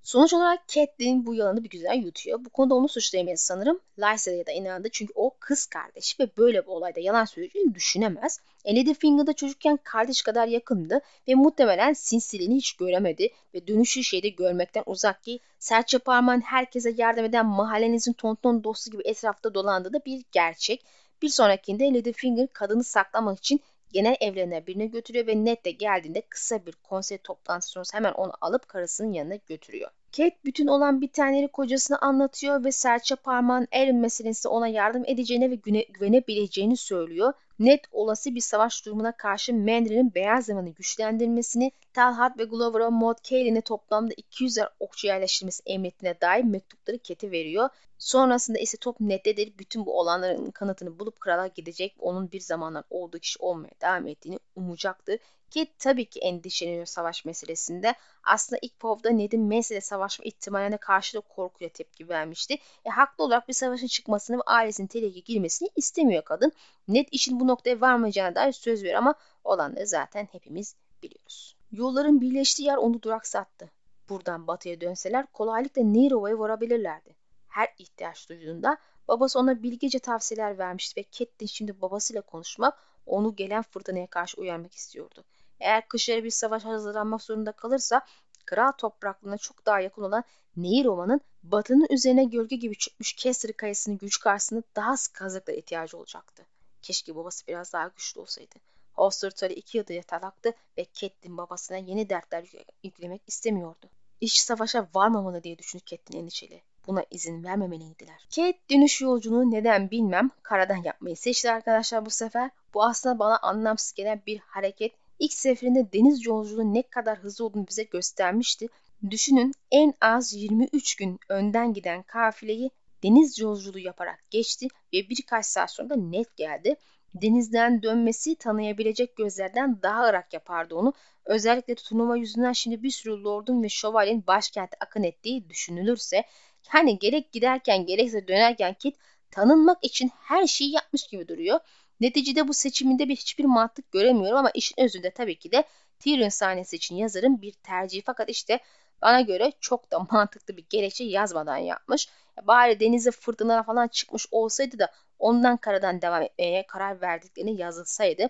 Sonuç olarak Catelyn bu yalanı bir güzel yutuyor. Bu konuda onu suçlayamayız sanırım. Lysa'ya da inandı çünkü o kız kardeşi ve böyle bir olayda yalan söyleyeceğini düşünemez. E Littlefinger'da çocukken kardeş kadar yakındı ve muhtemelen sinsiliğini hiç göremedi ve dönüşü şeyde görmekten uzak ki serçe parmağın herkese yardım eden mahallenizin tonton dostu gibi etrafta dolandığı da bir gerçek. Bir sonrakinde Littlefinger kadını saklamak için genel evlerine birine götürüyor ve Ned de geldiğinde kısa bir konsey toplantısı sonrası hemen onu alıp karısının yanına götürüyor. Kate bütün olan bitenleri kocasına anlatıyor ve serçe parmağın Aaron meselesinde ona yardım edeceğine ve güne, güvenebileceğini söylüyor. Ned olası bir savaş durumuna karşı Mandarin'in beyaz zamanı güçlendirmesini, Talhat ve Glover'a Maud Cailin'e toplamda 200'er okçu yerleştirmesi emrettiğine dair mektupları Kate'e veriyor. Sonrasında ise top Ned'dedir bütün bu olanların kanıtını bulup krala gidecek onun bir zamanlar olduğu kişi olmaya devam ettiğini umucaktır. Ki tabii ki endişeleniyor savaş meselesinde. Aslında ilk povda Ned'in mesele savaşma ihtimaline karşı da korkuyla tepki vermişti. E, haklı olarak bir savaşın çıkmasını ve ailesinin tehlikeye girmesini istemiyor kadın. Ned işin bu noktaya varmayacağına dair söz veriyor ama olanları zaten hepimiz biliyoruz. Yolların birleştiği yer onu duraksattı. Buradan batıya dönseler kolaylıkla Nero'ya varabilirlerdi. Her ihtiyaç duyduğunda babası ona bilgece tavsiyeler vermişti ve Catelyn şimdi babasıyla konuşmak, onu gelen fırtınaya karşı uyarmak istiyordu. Eğer kışları bir savaş hazırlanmak zorunda kalırsa kral topraklığına çok daha yakın olan Nehir Ova'nın batının üzerine gölge gibi çökmüş Kesri kayasının güç karşısında daha sık hazırlıklara ihtiyacı olacaktı. Keşke babası biraz daha güçlü olsaydı. Hostertali iki yılda yatalaktı ve Catelyn babasına yeni dertler yüklemek istemiyordu. İş savaşa varmamalı diye düşündü Catelyn endişeli. Buna izin vermemeliydiler. Kate dönüş yolculuğunu neden bilmem karadan yapmayı seçti arkadaşlar bu sefer. Bu aslında bana anlamsız gelen bir hareket İlk seferinde deniz yolculuğu ne kadar hızlı olduğunu bize göstermişti. Düşünün en az 23 gün önden giden kafileyi deniz yolculuğu yaparak geçti ve birkaç saat sonra da net geldi. Denizden dönmesi tanıyabilecek gözlerden daha ırak yapardı onu. Özellikle turnuva yüzünden şimdi bir sürü lordun ve şövalyenin başkenti akın ettiği düşünülürse hani gerek giderken gerekse dönerken Kit tanınmak için her şeyi yapmış gibi duruyor. Neticede bu seçiminde bir hiçbir mantık göremiyorum ama işin özünde tabii ki de Tyrion sahnesi için yazarın bir tercihi fakat işte bana göre çok da mantıklı bir gerekçe yazmadan yapmış. Bari denize fırtınalar falan çıkmış olsaydı da ondan karadan devam etmeye karar verdiklerini yazılsaydı.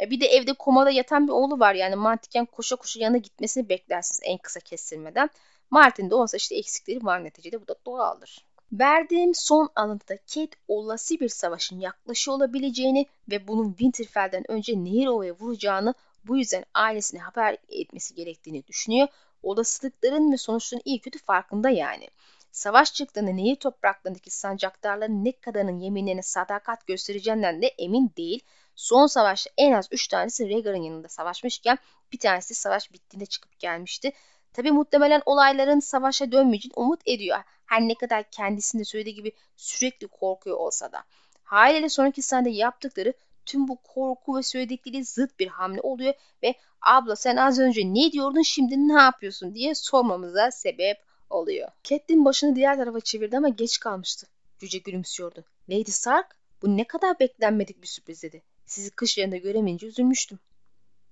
E, bir de evde komada yatan bir oğlu var yani mantıken koşa koşa yanına gitmesini beklersiniz en kısa kestirmeden. Martin'de olsa işte eksikleri var neticede bu da doğaldır. Verdiğim son alıntıda Kate olası bir savaşın yaklaşıyor olabileceğini ve bunun Winterfell'den önce Nehir vuracağını bu yüzden ailesine haber etmesi gerektiğini düşünüyor. Olasılıkların ve sonuçların iyi kötü farkında yani. Savaş çıktığında nehir topraklarındaki sancaktarların ne kadarının yeminlerine sadakat göstereceğinden de emin değil. Son savaşta en az 3 tanesi Rhaegar'ın yanında savaşmışken bir tanesi savaş bittiğinde çıkıp gelmişti. Tabi muhtemelen olayların savaşa dönmeyeceğini umut ediyor. Her ne kadar kendisinde söylediği gibi sürekli korkuyor olsa da. Haliyle sonraki sahnede yaptıkları tüm bu korku ve söyledikleri zıt bir hamle oluyor ve abla sen az önce ne diyordun şimdi ne yapıyorsun diye sormamıza sebep oluyor. Catelyn başını diğer tarafa çevirdi ama geç kalmıştı. Cüce gülümsüyordu. Lady Stark bu ne kadar beklenmedik bir sürpriz dedi. Sizi kış yerinde göremeyince üzülmüştüm.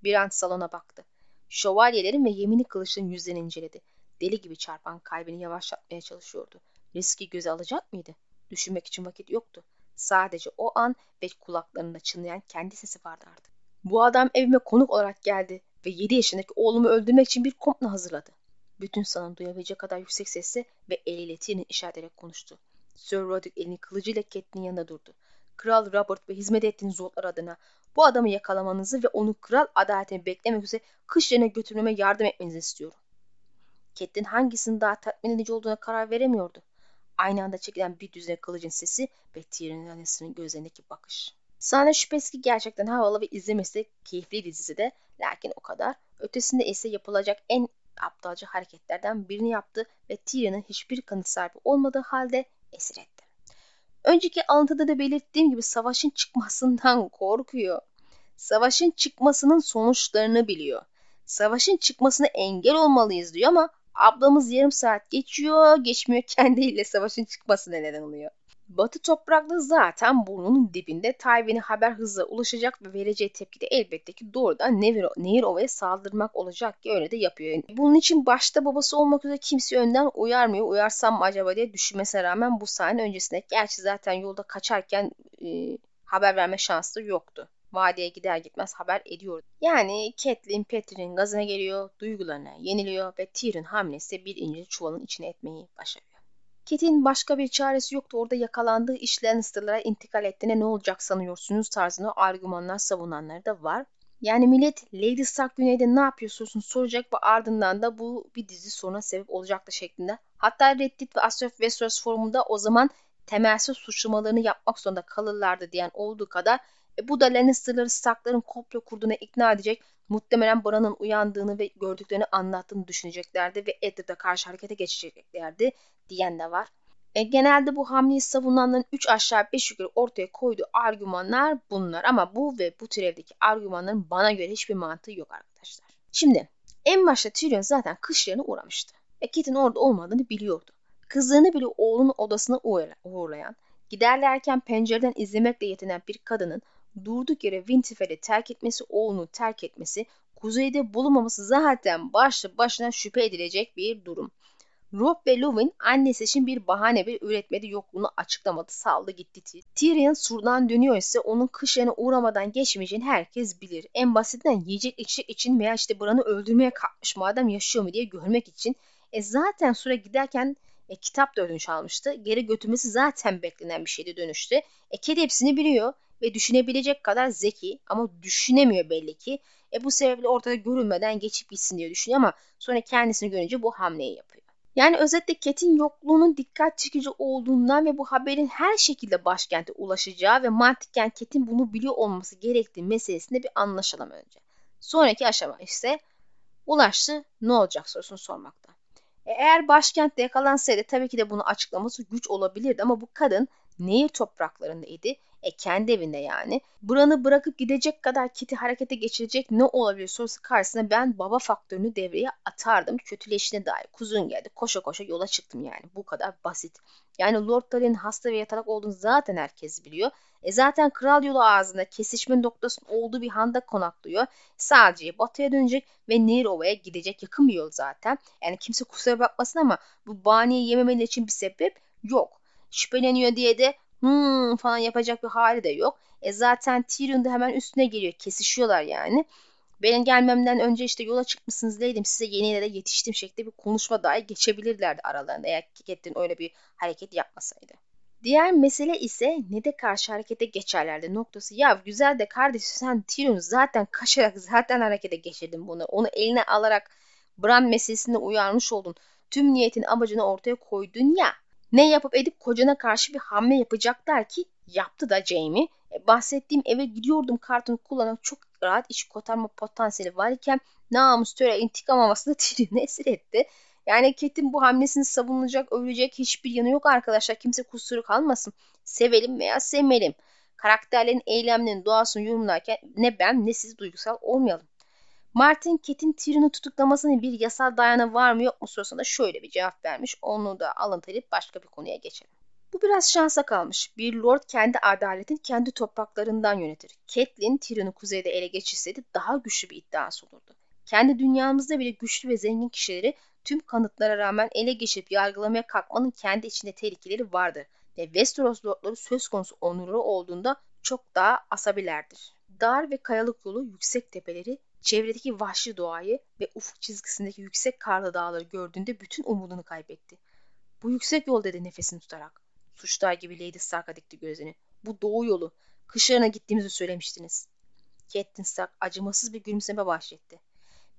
Bir an salona baktı. Şövalyelerin ve yemini kılıçların yüzlerini inceledi. Deli gibi çarpan kalbini yavaşlatmaya çalışıyordu. Riski göze alacak mıydı? Düşünmek için vakit yoktu. Sadece o an ve kulaklarında çınlayan kendi sesi vardı artık. Bu adam evime konuk olarak geldi ve 7 yaşındaki oğlumu öldürmek için bir komplo hazırladı. Bütün salon duyabilecek kadar yüksek sesle ve eliyle Tyr'in işaret ederek konuştu. Sir Roderick elini kılıcıyla Catelyn'in yanında durdu. Kral Robert ve hizmet ettiğiniz zorlar adına bu adamı yakalamanızı ve onu kral adaletini beklemek üzere kış yerine götürmeme yardım etmenizi istiyorum. Catelyn hangisinin daha tatmin edici olduğuna karar veremiyordu. Aynı anda çekilen bir düzine kılıcın sesi ve annesinin gözlerindeki bakış. Sahne şüphesiz ki gerçekten havalı ve izlemesi keyifli dizisi de lakin o kadar. Ötesinde ise yapılacak en aptalca hareketlerden birini yaptı ve Tyrion'un hiçbir kanıt sahibi olmadığı halde esir etti. Önceki alıntıda da belirttiğim gibi savaşın çıkmasından korkuyor. Savaşın çıkmasının sonuçlarını biliyor. Savaşın çıkmasına engel olmalıyız diyor ama ablamız yarım saat geçiyor, geçmiyor kendiyle savaşın çıkmasına neden oluyor. Batı toprakları zaten burnunun dibinde Tayvan'e haber hızla ulaşacak ve vereceği tepki de elbette ki doğrudan Nehir, Nehirova'ya saldırmak olacak ki öyle de yapıyor. Bunun için başta babası olmak üzere kimse önden uyarmıyor. Uyarsam mı acaba diye düşünmesine rağmen bu sahne öncesinde gerçi zaten yolda kaçarken e, haber verme şansı yoktu. Vadiye gider gitmez haber ediyor. Yani Catelyn Peter'in gazına geliyor, duygularına yeniliyor ve Tyrion hamlesi bir incir çuvalın içine etmeyi başarıyor. Kit'in başka bir çaresi yoktu. Orada yakalandığı iş Lannister'lara intikal ettiğine ne olacak sanıyorsunuz tarzında argümanlar savunanları da var. Yani millet Lady Stark güneyde ne yapıyorsun soracak ve ardından da bu bir dizi soruna sebep olacaktı şeklinde. Hatta Reddit ve Astrofo Westeros forumunda o zaman temelsiz suçlamalarını yapmak zorunda kalırlardı diyen olduğu kadar e, bu da Lannister'ları Stark'ların komplo kurduğuna ikna edecek muhtemelen Bran'ın uyandığını ve gördüklerini anlattığını düşüneceklerdi ve Eddard'a karşı harekete geçeceklerdi diyen de var. E, genelde bu hamleyi savunanların 3 aşağı 5 yukarı ortaya koyduğu argümanlar bunlar. Ama bu ve bu türevdeki argümanların bana göre hiçbir mantığı yok arkadaşlar. Şimdi en başta Tyrion zaten kışlarına uğramıştı. E, Kit'in orada olmadığını biliyordu. Kızlarını bile oğlunun odasına uğurlayan, giderlerken pencereden izlemekle yetinen bir kadının durduk yere Winterfell'i terk etmesi, oğlunu terk etmesi, kuzeyde bulunmaması zaten başlı başına şüphe edilecek bir durum. Rob ve Lovin annesi için bir bahane bir üretmedi yokluğunu açıklamadı saldı gitti. Tyrion surdan dönüyor ise onun kışlarına uğramadan geçmeyeceğini herkes bilir. En basitinden yiyecek içecek için veya işte Bran'ı öldürmeye kalkmış madem yaşıyor mu diye görmek için. E zaten sura giderken e, kitap da ödünç almıştı. Geri götürmesi zaten beklenen bir şeydi dönüştü. E kedi hepsini biliyor ve düşünebilecek kadar zeki ama düşünemiyor belli ki. E bu sebeple ortada görünmeden geçip gitsin diye düşünüyor ama sonra kendisini görünce bu hamleyi yapıyor. Yani özetle Ket'in yokluğunun dikkat çekici olduğundan ve bu haberin her şekilde başkente ulaşacağı ve mantıken Ket'in bunu biliyor olması gerektiği meselesinde bir anlaşalım önce. Sonraki aşama ise ulaştı ne olacak sorusunu sormakta. E eğer başkentte yakalansaydı tabii ki de bunu açıklaması güç olabilirdi ama bu kadın nehir topraklarında idi e kendi evinde yani. Buranı bırakıp gidecek kadar Kit'i harekete geçirecek ne olabilir sorusu karşısında ben baba faktörünü devreye atardım. Kötüleşine dair kuzun geldi. Koşa koşa yola çıktım yani. Bu kadar basit. Yani Lord Tali'nin hasta ve yatalak olduğunu zaten herkes biliyor. E zaten kral yolu ağzında kesişme noktasının olduğu bir handa konaklıyor. Sadece batıya dönecek ve Nehir gidecek yakın bir yol zaten. Yani kimse kusura bakmasın ama bu baniye yememeleri için bir sebep yok. Şüpheleniyor diye de hmm falan yapacak bir hali de yok. E zaten Tyrion da hemen üstüne geliyor. Kesişiyorlar yani. Benim gelmemden önce işte yola çıkmışsınız deydim size yeni yere yetiştim şeklinde bir konuşma dahi geçebilirlerdi aralarında eğer Kettin öyle bir hareket yapmasaydı. Diğer mesele ise ne de karşı harekete geçerlerdi noktası. Ya güzel de kardeşim sen Tyrion zaten kaçarak zaten harekete geçirdin bunu. Onu eline alarak Bran meselesinde uyarmış oldun. Tüm niyetin amacını ortaya koydun ya. Ne yapıp edip kocana karşı bir hamle yapacaklar ki yaptı da Jamie. E, bahsettiğim eve gidiyordum kartını kullanan çok rahat iş kotarma potansiyeli var iken namus töre intikam havasında Tyrion'u esir etti. Yani Ket'in bu hamlesini savunulacak, övülecek hiçbir yanı yok arkadaşlar. Kimse kusuru kalmasın. Sevelim veya sevmeyelim. Karakterlerin eylemlerinin doğasını yorumlarken ne ben ne siz duygusal olmayalım. Martin Ket'in Tyrion'u tutuklamasının bir yasal dayanağı var mı yok mu sorusuna şöyle bir cevap vermiş. Onu da alıntayıp başka bir konuya geçelim. Bu biraz şansa kalmış. Bir lord kendi adaletin kendi topraklarından yönetir. Catelyn Tyrion'u kuzeyde ele geçirseydi daha güçlü bir iddiası olurdu. Kendi dünyamızda bile güçlü ve zengin kişileri tüm kanıtlara rağmen ele geçirip yargılamaya kalkmanın kendi içinde tehlikeleri vardır. Ve Westeros lordları söz konusu onurlu olduğunda çok daha asabilerdir. Dar ve kayalık yolu yüksek tepeleri Çevredeki vahşi doğayı ve ufuk çizgisindeki yüksek karlı dağları gördüğünde bütün umudunu kaybetti. Bu yüksek yol dedi nefesini tutarak. Suçlar gibi Lady Stark'a dikti gözünü. Bu doğu yolu. Kışlarına gittiğimizi söylemiştiniz. Catelyn Stark acımasız bir gülümseme bahşetti.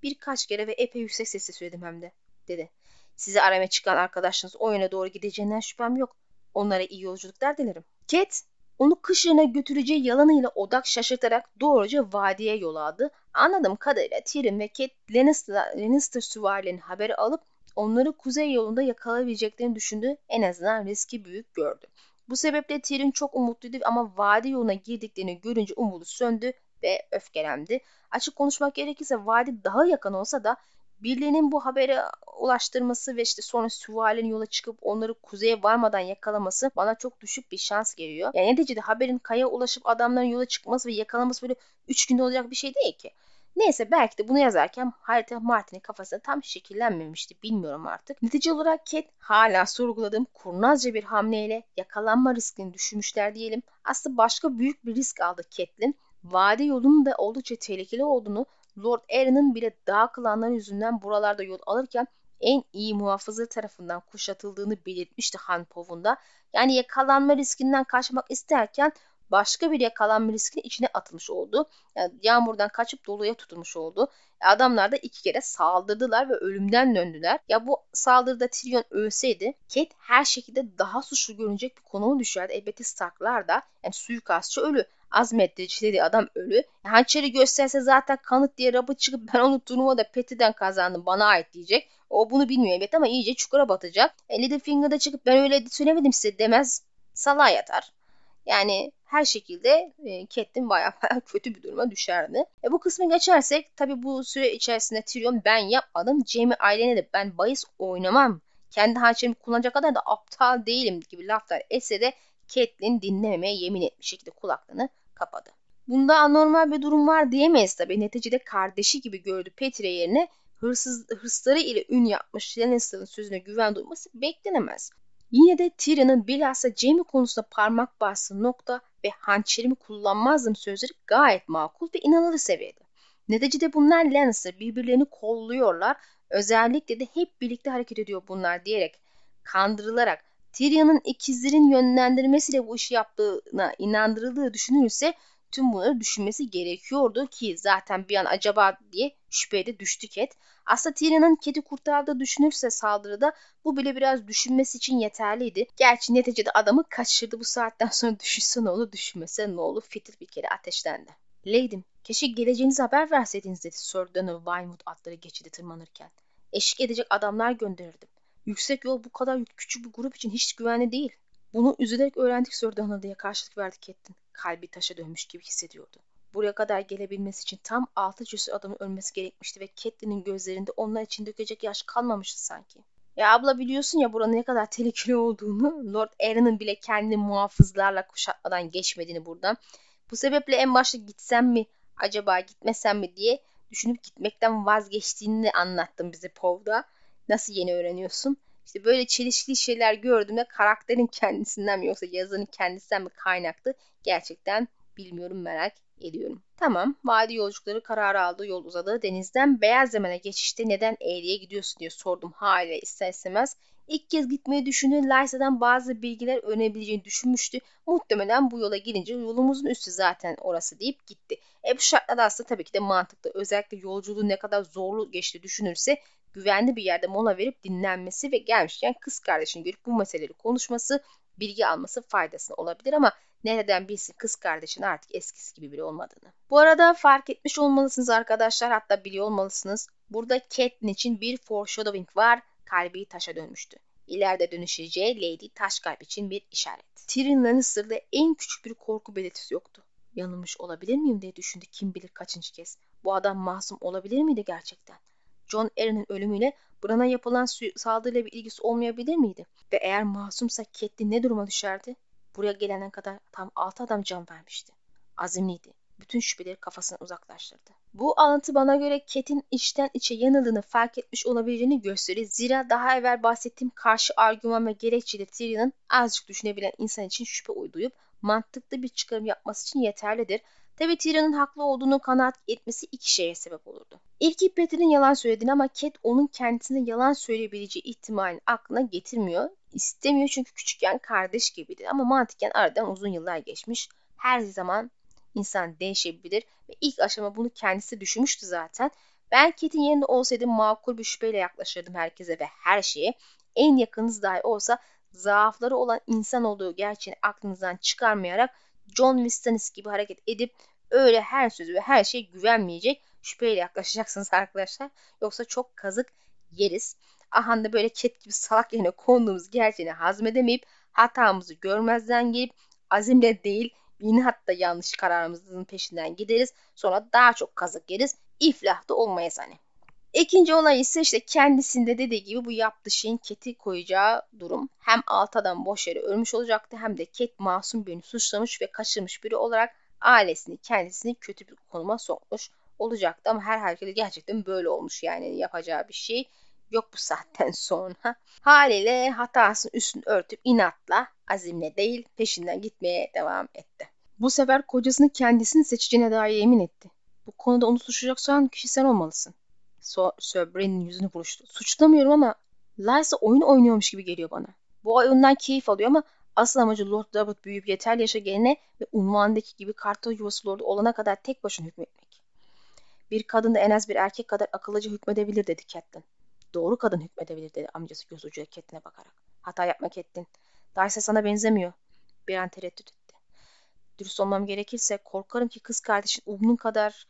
Birkaç kere ve epey yüksek sesle söyledim hem de, dedi. Sizi aramaya çıkan arkadaşınız o yöne doğru gideceğinden şüphem yok. Onlara iyi yolculuklar dilerim. Cat, onu kışlarına götüreceği yalanıyla odak şaşırtarak doğruca vadiye yol aldı. Anladığım kadarıyla Tyrion ve Cat Lannister, Lannister süvarilerinin haberi alıp onları kuzey yolunda yakalayabileceklerini düşündü. En azından riski büyük gördü. Bu sebeple Tyrion çok umutluydu ama vadi yoluna girdiklerini görünce umudu söndü ve öfkelendi. Açık konuşmak gerekirse vadi daha yakın olsa da birilerinin bu haberi ulaştırması ve işte sonra süvarilerin yola çıkıp onları kuzeye varmadan yakalaması bana çok düşük bir şans geliyor. Yani neticede haberin kaya ulaşıp adamların yola çıkması ve yakalaması böyle 3 günde olacak bir şey değil ki. Neyse belki de bunu yazarken harita Martin'in kafasında tam şekillenmemişti bilmiyorum artık. Netice olarak Cat hala sorguladığım kurnazca bir hamleyle yakalanma riskini düşünmüşler diyelim. Aslında başka büyük bir risk aldı Catelyn. Vade yolunun da oldukça tehlikeli olduğunu Lord Aaron'ın bile dağ klanları yüzünden buralarda yol alırken en iyi muhafızı tarafından kuşatıldığını belirtmişti Han Pov'unda. Yani yakalanma riskinden kaçmak isterken başka bir yakalanma riskinin içine atılmış oldu. Yani yağmurdan kaçıp doluya tutulmuş oldu. Adamlar da iki kere saldırdılar ve ölümden döndüler. Ya bu saldırıda Tyrion ölseydi Kate her şekilde daha suçlu görünecek bir konuma düşerdi. Elbette Starklar da yani suikastçı ölü. Azmetti dedi adam ölü. Hançeri gösterse zaten kanıt diye rabı çıkıp ben onu turnuvada Petty'den kazandım bana ait diyecek. O bunu bilmiyor evet ama iyice çukura batacak. E, Littlefinger'da çıkıp ben öyle söylemedim size demez. Salağa yatar. Yani her şekilde e, Catelyn bayağı, bayağı kötü bir duruma düşerdi. E, bu kısmı geçersek tabi bu süre içerisinde Tyrion ben yapmadım. Jaime ailene de ben bahis oynamam. Kendi hançerimi kullanacak kadar da aptal değilim gibi laflar etse de Catelyn dinlememeye yemin etmiş şekilde kulaklığını kapadı. Bunda anormal bir durum var diyemeyiz tabi. Neticede kardeşi gibi gördü Petre yerine hırsız, hırsları ile ün yapmış Lannister'ın sözüne güven duyması beklenemez. Yine de Tyrion'un bilhassa Jaime konusunda parmak bastığı nokta ve hançerimi kullanmazdım sözleri gayet makul ve inanılır seviyede. Neticede bunlar Lannister birbirlerini kolluyorlar. Özellikle de hep birlikte hareket ediyor bunlar diyerek kandırılarak Tyrion'un ikizlerin yönlendirmesiyle bu işi yaptığına inandırıldığı düşünülürse tüm bunları düşünmesi gerekiyordu ki zaten bir an acaba diye şüpheye de düştü Cat. Aslında Tyrion'un Cat'i kurtardığı düşünürse saldırıda bu bile biraz düşünmesi için yeterliydi. Gerçi neticede adamı kaçırdı bu saatten sonra düşünse ne olur düşünmese ne olur fitil bir kere ateşlendi. Lady'm keşke geleceğinizi haber verseydiniz dedi Sir Donald Winewood atları geçidi tırmanırken. Eşlik edecek adamlar gönderirdim. Yüksek yol bu kadar küçük bir grup için hiç güvenli değil. Bunu üzülerek öğrendik Sir Donald diye karşılık verdi Catelyn. Kalbi taşa dönmüş gibi hissediyordu. Buraya kadar gelebilmesi için tam altı cüsü adamın ölmesi gerekmişti ve Catelyn'in gözlerinde onlar için dökecek yaş kalmamıştı sanki. Ya abla biliyorsun ya buranın ne kadar tehlikeli olduğunu, Lord Aaron'ın bile kendi muhafızlarla kuşatmadan geçmediğini buradan. Bu sebeple en başta gitsem mi, acaba gitmesem mi diye düşünüp gitmekten vazgeçtiğini anlattım bize Pov'da. Nasıl yeni öğreniyorsun? İşte böyle çelişkili şeyler gördüğümde karakterin kendisinden mi yoksa yazarın kendisinden mi kaynaklı gerçekten bilmiyorum merak ediyorum. Tamam vadi yolculukları kararı aldı yol uzadı. Denizden beyaz zemene geçişte neden eğriye gidiyorsun diye sordum hala ister istemez. İlk kez gitmeyi düşündüğü Lysa'dan bazı bilgiler öğrenebileceğini düşünmüştü. Muhtemelen bu yola girince yolumuzun üstü zaten orası deyip gitti. E bu şartlarda aslında tabii ki de mantıklı. Özellikle yolculuğu ne kadar zorlu geçti düşünürse güvenli bir yerde mola verip dinlenmesi ve gelmişken kız kardeşini görüp bu meseleleri konuşması, bilgi alması faydasına olabilir ama nereden bilsin kız kardeşin artık eskisi gibi biri olmadığını. Bu arada fark etmiş olmalısınız arkadaşlar hatta biliyor olmalısınız. Burada Catelyn için bir foreshadowing var. Kalbi taşa dönmüştü. İleride dönüşeceği Lady Taşkalp için bir işaret. Tyrion Lannister'da en küçük bir korku belirtisi yoktu. Yanılmış olabilir miyim diye düşündü kim bilir kaçıncı kez. Bu adam masum olabilir miydi gerçekten? John Aaron'ın ölümüyle Bran'a yapılan saldırıyla bir ilgisi olmayabilir miydi? Ve eğer masumsa Catelyn ne duruma düşerdi? Buraya gelene kadar tam altı adam can vermişti. Azimliydi. Bütün şüpheleri kafasından uzaklaştırdı. Bu alıntı bana göre Ket'in içten içe yanıldığını fark etmiş olabileceğini gösterir. Zira daha evvel bahsettiğim karşı argüman ve gerekçeyle Tyrion'un azıcık düşünebilen insan için şüphe uyduyup mantıklı bir çıkarım yapması için yeterlidir. Tabi Tyrion'un haklı olduğunu kanaat etmesi iki şeye sebep olurdu. İlki Peter'in yalan söylediğini ama Cat onun kendisine yalan söyleyebileceği ihtimalini aklına getirmiyor. İstemiyor çünkü küçükken kardeş gibiydi ama mantıken aradan uzun yıllar geçmiş. Her zaman insan değişebilir ve ilk aşama bunu kendisi düşünmüştü zaten. Ben Cat'in yerinde olsaydım makul bir şüpheyle yaklaşırdım herkese ve her şeye. En yakınız dahi olsa zaafları olan insan olduğu gerçeğini aklınızdan çıkarmayarak John Wistanis gibi hareket edip öyle her sözü ve her şeye güvenmeyecek şüpheyle yaklaşacaksınız arkadaşlar. Yoksa çok kazık yeriz. ahanda böyle ket gibi salak yerine konduğumuz gerçeğini hazmedemeyip hatamızı görmezden gelip azimle değil inatla yanlış kararımızın peşinden gideriz. Sonra daha çok kazık yeriz. İflah da olmayız hani. İkinci olay ise işte kendisinde dediği gibi bu yaptığı şeyin Keti koyacağı durum. Hem Alta'dan boş yere ölmüş olacaktı hem de Ket masum birini suçlamış ve kaçırmış biri olarak ailesini kendisini kötü bir konuma sokmuş olacaktı. Ama her halükarda gerçekten böyle olmuş yani yapacağı bir şey yok bu saatten sonra. Haliyle hatasını üstünü örtüp inatla azimle değil peşinden gitmeye devam etti. Bu sefer kocasını kendisini seçeceğine dair yemin etti. Bu konuda onu suçlayacak kişi sen olmalısın. So Sir Brand'in yüzünü buruştu. Suçlamıyorum ama Lysa oyun oynuyormuş gibi geliyor bana. Bu oyundan keyif alıyor ama asıl amacı Lord Durbert büyüyüp yeterli yaşa gelene ve unvandaki gibi kartal yuvası lordu olana kadar tek başına hükmetmek. Bir kadın da en az bir erkek kadar akıllıca hükmedebilir dedi Catelyn. Doğru kadın hükmedebilir dedi amcası göz ucuyla Catelyn'e bakarak. Hata yapma Catelyn. Darcy sana benzemiyor. Bir an tereddüt etti. Dürüst olmam gerekirse korkarım ki kız kardeşin Um'un kadar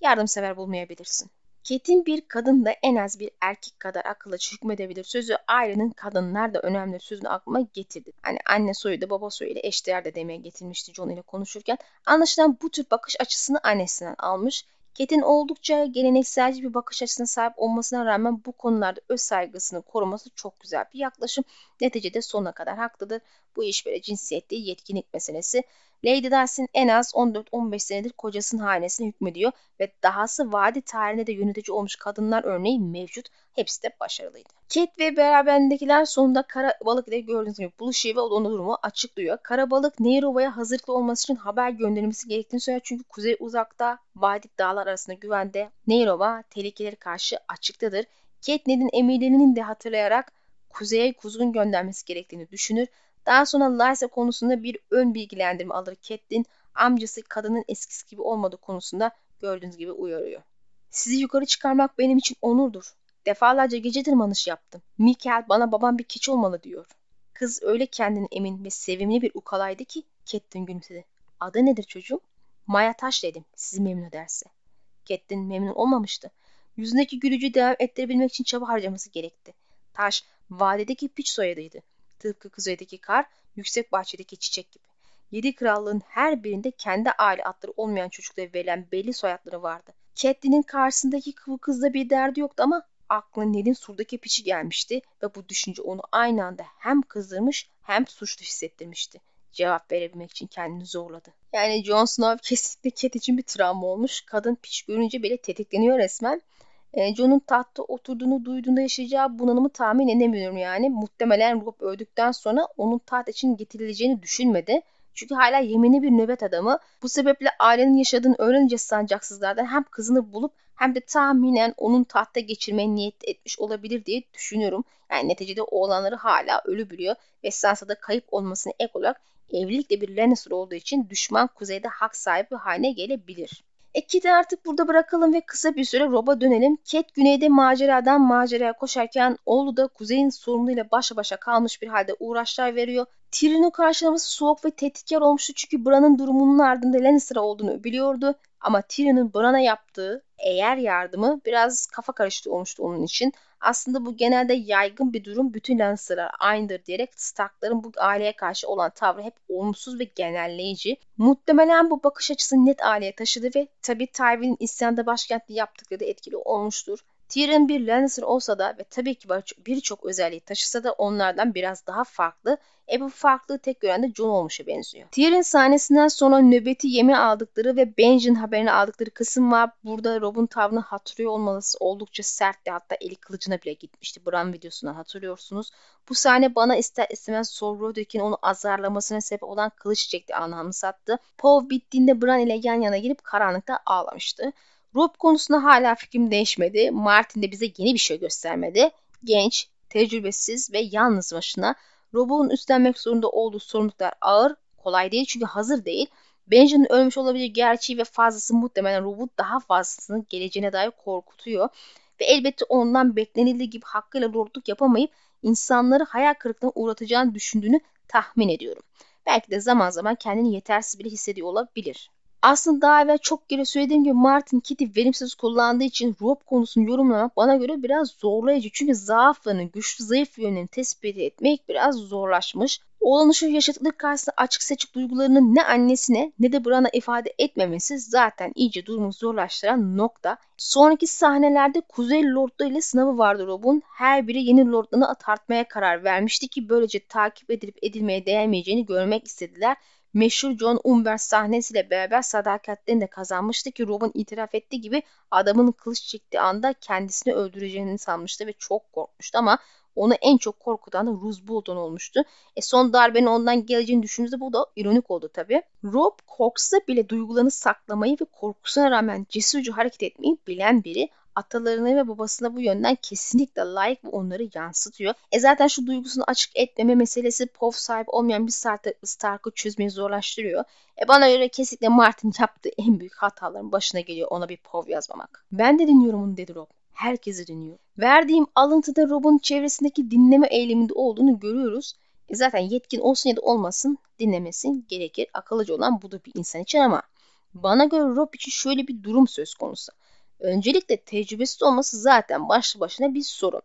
yardımsever bulmayabilirsin. Ketin bir kadın da en az bir erkek kadar akıllı hükmedebilir sözü ailenin kadınlar da önemli sözünü aklıma getirdi. Hani anne soyu da baba soyu ile eşdeğer de demeye getirmişti John ile konuşurken. Anlaşılan bu tür bakış açısını annesinden almış. Ketin oldukça gelenekselci bir bakış açısına sahip olmasına rağmen bu konularda öz saygısını koruması çok güzel bir yaklaşım. Neticede sonuna kadar haklıdır. Bu iş böyle cinsiyet yetkinlik meselesi. Lady Darcy'nin en az 14-15 senedir kocasının hanesine hükmediyor ve dahası vadi tarihinde de yönetici olmuş kadınlar örneği mevcut. Hepsi de başarılıydı. Kate ve beraberindekiler sonunda kara balık ile gördüğünüz gibi buluşuyor ve onun durumu açıklıyor. Kara balık Nairova'ya hazırlıklı olması için haber gönderilmesi gerektiğini söylüyor. Çünkü kuzey uzakta, vadi dağlar arasında güvende. Nairova tehlikeleri karşı açıktadır. Kate Ned'in emirlerinin de hatırlayarak kuzeye kuzgun göndermesi gerektiğini düşünür. Daha sonra Lysa konusunda bir ön bilgilendirme alır Catelyn, amcası kadının eskisi gibi olmadığı konusunda gördüğünüz gibi uyarıyor. Sizi yukarı çıkarmak benim için onurdur. Defalarca gece tırmanış yaptım. Mikael bana babam bir keçi olmalı diyor. Kız öyle kendine emin ve sevimli bir ukalaydı ki Catelyn gülümsedi. Adı nedir çocuğum? Maya Taş dedim sizi memnun ederse. Catelyn memnun olmamıştı. Yüzündeki gülücüğü devam ettirebilmek için çaba harcaması gerekti. Taş vadideki piç soyadıydı. Tıpkı kuzeydeki kar, yüksek bahçedeki çiçek gibi. Yedi krallığın her birinde kendi aile adları olmayan çocuklara verilen belli soyadları vardı. Catelyn'in karşısındaki kıvı kızda bir derdi yoktu ama aklına Ned'in surdaki piçi gelmişti ve bu düşünce onu aynı anda hem kızdırmış hem suçlu hissettirmişti. Cevap verebilmek için kendini zorladı. Yani Jon Snow kesinlikle Cat için bir travma olmuş. Kadın piç görünce bile tetikleniyor resmen e, Jon'un tahtta oturduğunu duyduğunda yaşayacağı bunalımı tahmin edemiyorum yani. Muhtemelen Rob öldükten sonra onun taht için getirileceğini düşünmedi. Çünkü hala yeminli bir nöbet adamı. Bu sebeple ailenin yaşadığını öğrenince sancaksızlardan hem kızını bulup hem de tahminen onun tahta geçirmeye niyet etmiş olabilir diye düşünüyorum. Yani neticede oğlanları hala ölü biliyor ve Sansa'da kayıp olmasına ek olarak evlilikle bir Lannister olduğu için düşman kuzeyde hak sahibi haline gelebilir. E artık burada bırakalım ve kısa bir süre Rob'a dönelim. Cat güneyde maceradan maceraya koşarken oğlu da kuzeyin sorumluyla başa başa kalmış bir halde uğraşlar veriyor. Tyrion'un karşılaması soğuk ve tehditkar olmuştu çünkü Bran'ın durumunun ardında Lannister olduğunu biliyordu. Ama Tyrion'un Bran'a yaptığı eğer yardımı biraz kafa karıştı olmuştu onun için. Aslında bu genelde yaygın bir durum. Bütün Lannister'lar aynıdır diyerek Stark'ların bu aileye karşı olan tavrı hep olumsuz ve genelleyici. Muhtemelen bu bakış açısını net aileye taşıdı ve tabi Tywin'in isyanda başkentli yaptıkları da etkili olmuştur. Tyrion bir Lannister olsa da ve tabii ki birçok özelliği taşısa da onlardan biraz daha farklı. E bu farklılığı tek gören de Jon olmuşa benziyor. Tyrion sahnesinden sonra nöbeti yemi aldıkları ve Benjen haberini aldıkları kısım var. Burada Rob'un tavrını hatırlıyor olması oldukça sertti. Hatta eli kılıcına bile gitmişti. Bran videosundan hatırlıyorsunuz. Bu sahne bana ister istemez Sor Roderick'in onu azarlamasına sebep olan kılıç çekti anlamını sattı. Pov bittiğinde Bran ile yan yana gelip karanlıkta ağlamıştı. Rob konusunda hala fikrim değişmedi. Martin de bize yeni bir şey göstermedi. Genç, tecrübesiz ve yalnız başına. Rob'un üstlenmek zorunda olduğu sorumluluklar ağır, kolay değil çünkü hazır değil. Benjamin ölmüş olabilir gerçeği ve fazlası muhtemelen Rob'u daha fazlasını geleceğine dair korkutuyor. Ve elbette ondan beklenildiği gibi hakkıyla lordluk yapamayıp insanları hayal kırıklığına uğratacağını düşündüğünü tahmin ediyorum. Belki de zaman zaman kendini yetersiz bile hissediyor olabilir. Aslında daha evvel çok kere söylediğim gibi Martin Kitty verimsiz kullandığı için Rob konusunu yorumlamak bana göre biraz zorlayıcı. Çünkü zaaflarını, güçlü zayıf yönlerini tespit etmek biraz zorlaşmış. Oğlanın şu yaşadıkları karşısında açık seçik duygularını ne annesine ne de Bran'a ifade etmemesi zaten iyice durumu zorlaştıran nokta. Sonraki sahnelerde Kuzey Lord'da ile sınavı vardı Rob'un. Her biri yeni Lord'larını tartmaya karar vermişti ki böylece takip edilip edilmeye değmeyeceğini görmek istediler meşhur John Umber sahnesiyle beraber sadakatlerini de kazanmıştı ki Robin itiraf ettiği gibi adamın kılıç çektiği anda kendisini öldüreceğini sanmıştı ve çok korkmuştu ama onu en çok korkutan da Bolton olmuştu. E son darbenin ondan geleceğini düşündüğünüzde bu da ironik oldu tabi. Rob korksa bile duygularını saklamayı ve korkusuna rağmen cesurca hareket etmeyi bilen biri atalarına ve babasına bu yönden kesinlikle layık ve onları yansıtıyor. E zaten şu duygusunu açık etmeme meselesi POV sahibi olmayan bir Stark'ı çözmeyi zorlaştırıyor. E bana göre kesinlikle Martin yaptığı en büyük hataların başına geliyor ona bir POV yazmamak. Ben de dinliyorum onu dedi Rob. Herkesi dinliyor. Verdiğim alıntıda Rob'un çevresindeki dinleme eyleminde olduğunu görüyoruz. E zaten yetkin olsun ya da olmasın dinlemesin gerekir. Akıllıca olan budur bir insan için ama bana göre Rob için şöyle bir durum söz konusu. Öncelikle tecrübesiz olması zaten başlı başına bir sorun.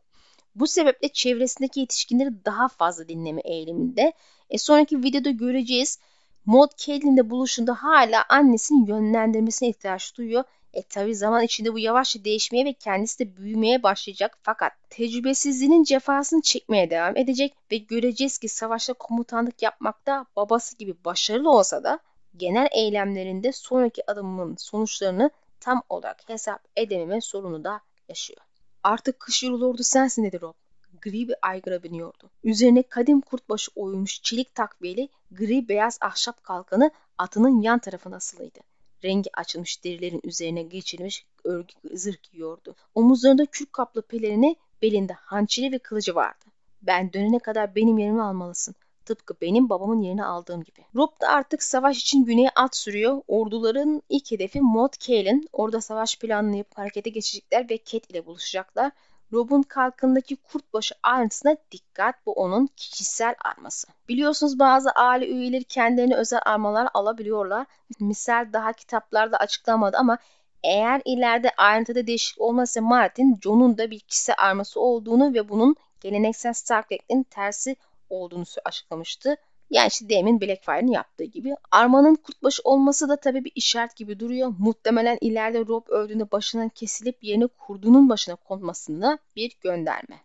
Bu sebeple çevresindeki yetişkinleri daha fazla dinleme eğiliminde. E sonraki videoda göreceğiz. Maud Caitlyn'le buluşunda hala annesinin yönlendirmesine ihtiyaç duyuyor. E tabi zaman içinde bu yavaşça değişmeye ve kendisi de büyümeye başlayacak. Fakat tecrübesizliğinin cefasını çekmeye devam edecek ve göreceğiz ki savaşta komutanlık yapmakta babası gibi başarılı olsa da genel eylemlerinde sonraki adımın sonuçlarını tam olarak hesap edememe sorunu da yaşıyor. Artık kış yorulurdu sensin dedi Rob. Gri bir aygıra biniyordu. Üzerine kadim kurtbaşı oyulmuş çelik takviyeli gri beyaz ahşap kalkanı atının yan tarafına asılıydı. Rengi açılmış derilerin üzerine geçirilmiş örgü zırh giyiyordu. Omuzlarında kürk kaplı pelerini, belinde hançeri ve kılıcı vardı. Ben dönene kadar benim yerimi almalısın. Tıpkı benim babamın yerini aldığım gibi. Rob da artık savaş için güneye at sürüyor. Orduların ilk hedefi Mod Kaelin. Orada savaş planlayıp harekete geçecekler ve Cat ile buluşacaklar. Rob'un kalkındaki kurtbaşı ayrıntısına dikkat bu onun kişisel arması. Biliyorsunuz bazı aile üyeleri kendilerine özel armalar alabiliyorlar. Misal daha kitaplarda açıklamadı ama eğer ileride ayrıntıda değişik olmazsa Martin, John'un da bir kişisel arması olduğunu ve bunun geleneksel Stark'lerin tersi olduğunu açıklamıştı. Yani işte demin Blackfire'ın yaptığı gibi. Armanın kurtbaşı olması da tabii bir işaret gibi duruyor. Muhtemelen ileride Rob öldüğünde başının kesilip yerine kurdunun başına konmasında bir gönderme.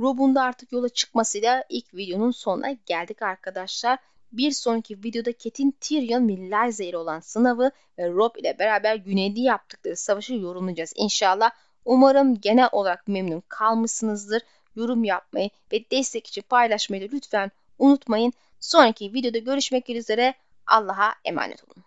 Rob'un da artık yola çıkmasıyla ilk videonun sonuna geldik arkadaşlar. Bir sonraki videoda Cat'in Tyrion ve Lysa ile olan sınavı ve Rob ile beraber güneyde yaptıkları savaşı yorumlayacağız inşallah. Umarım genel olarak memnun kalmışsınızdır yorum yapmayı ve destek için paylaşmayı da lütfen unutmayın. Sonraki videoda görüşmek üzere. Allah'a emanet olun.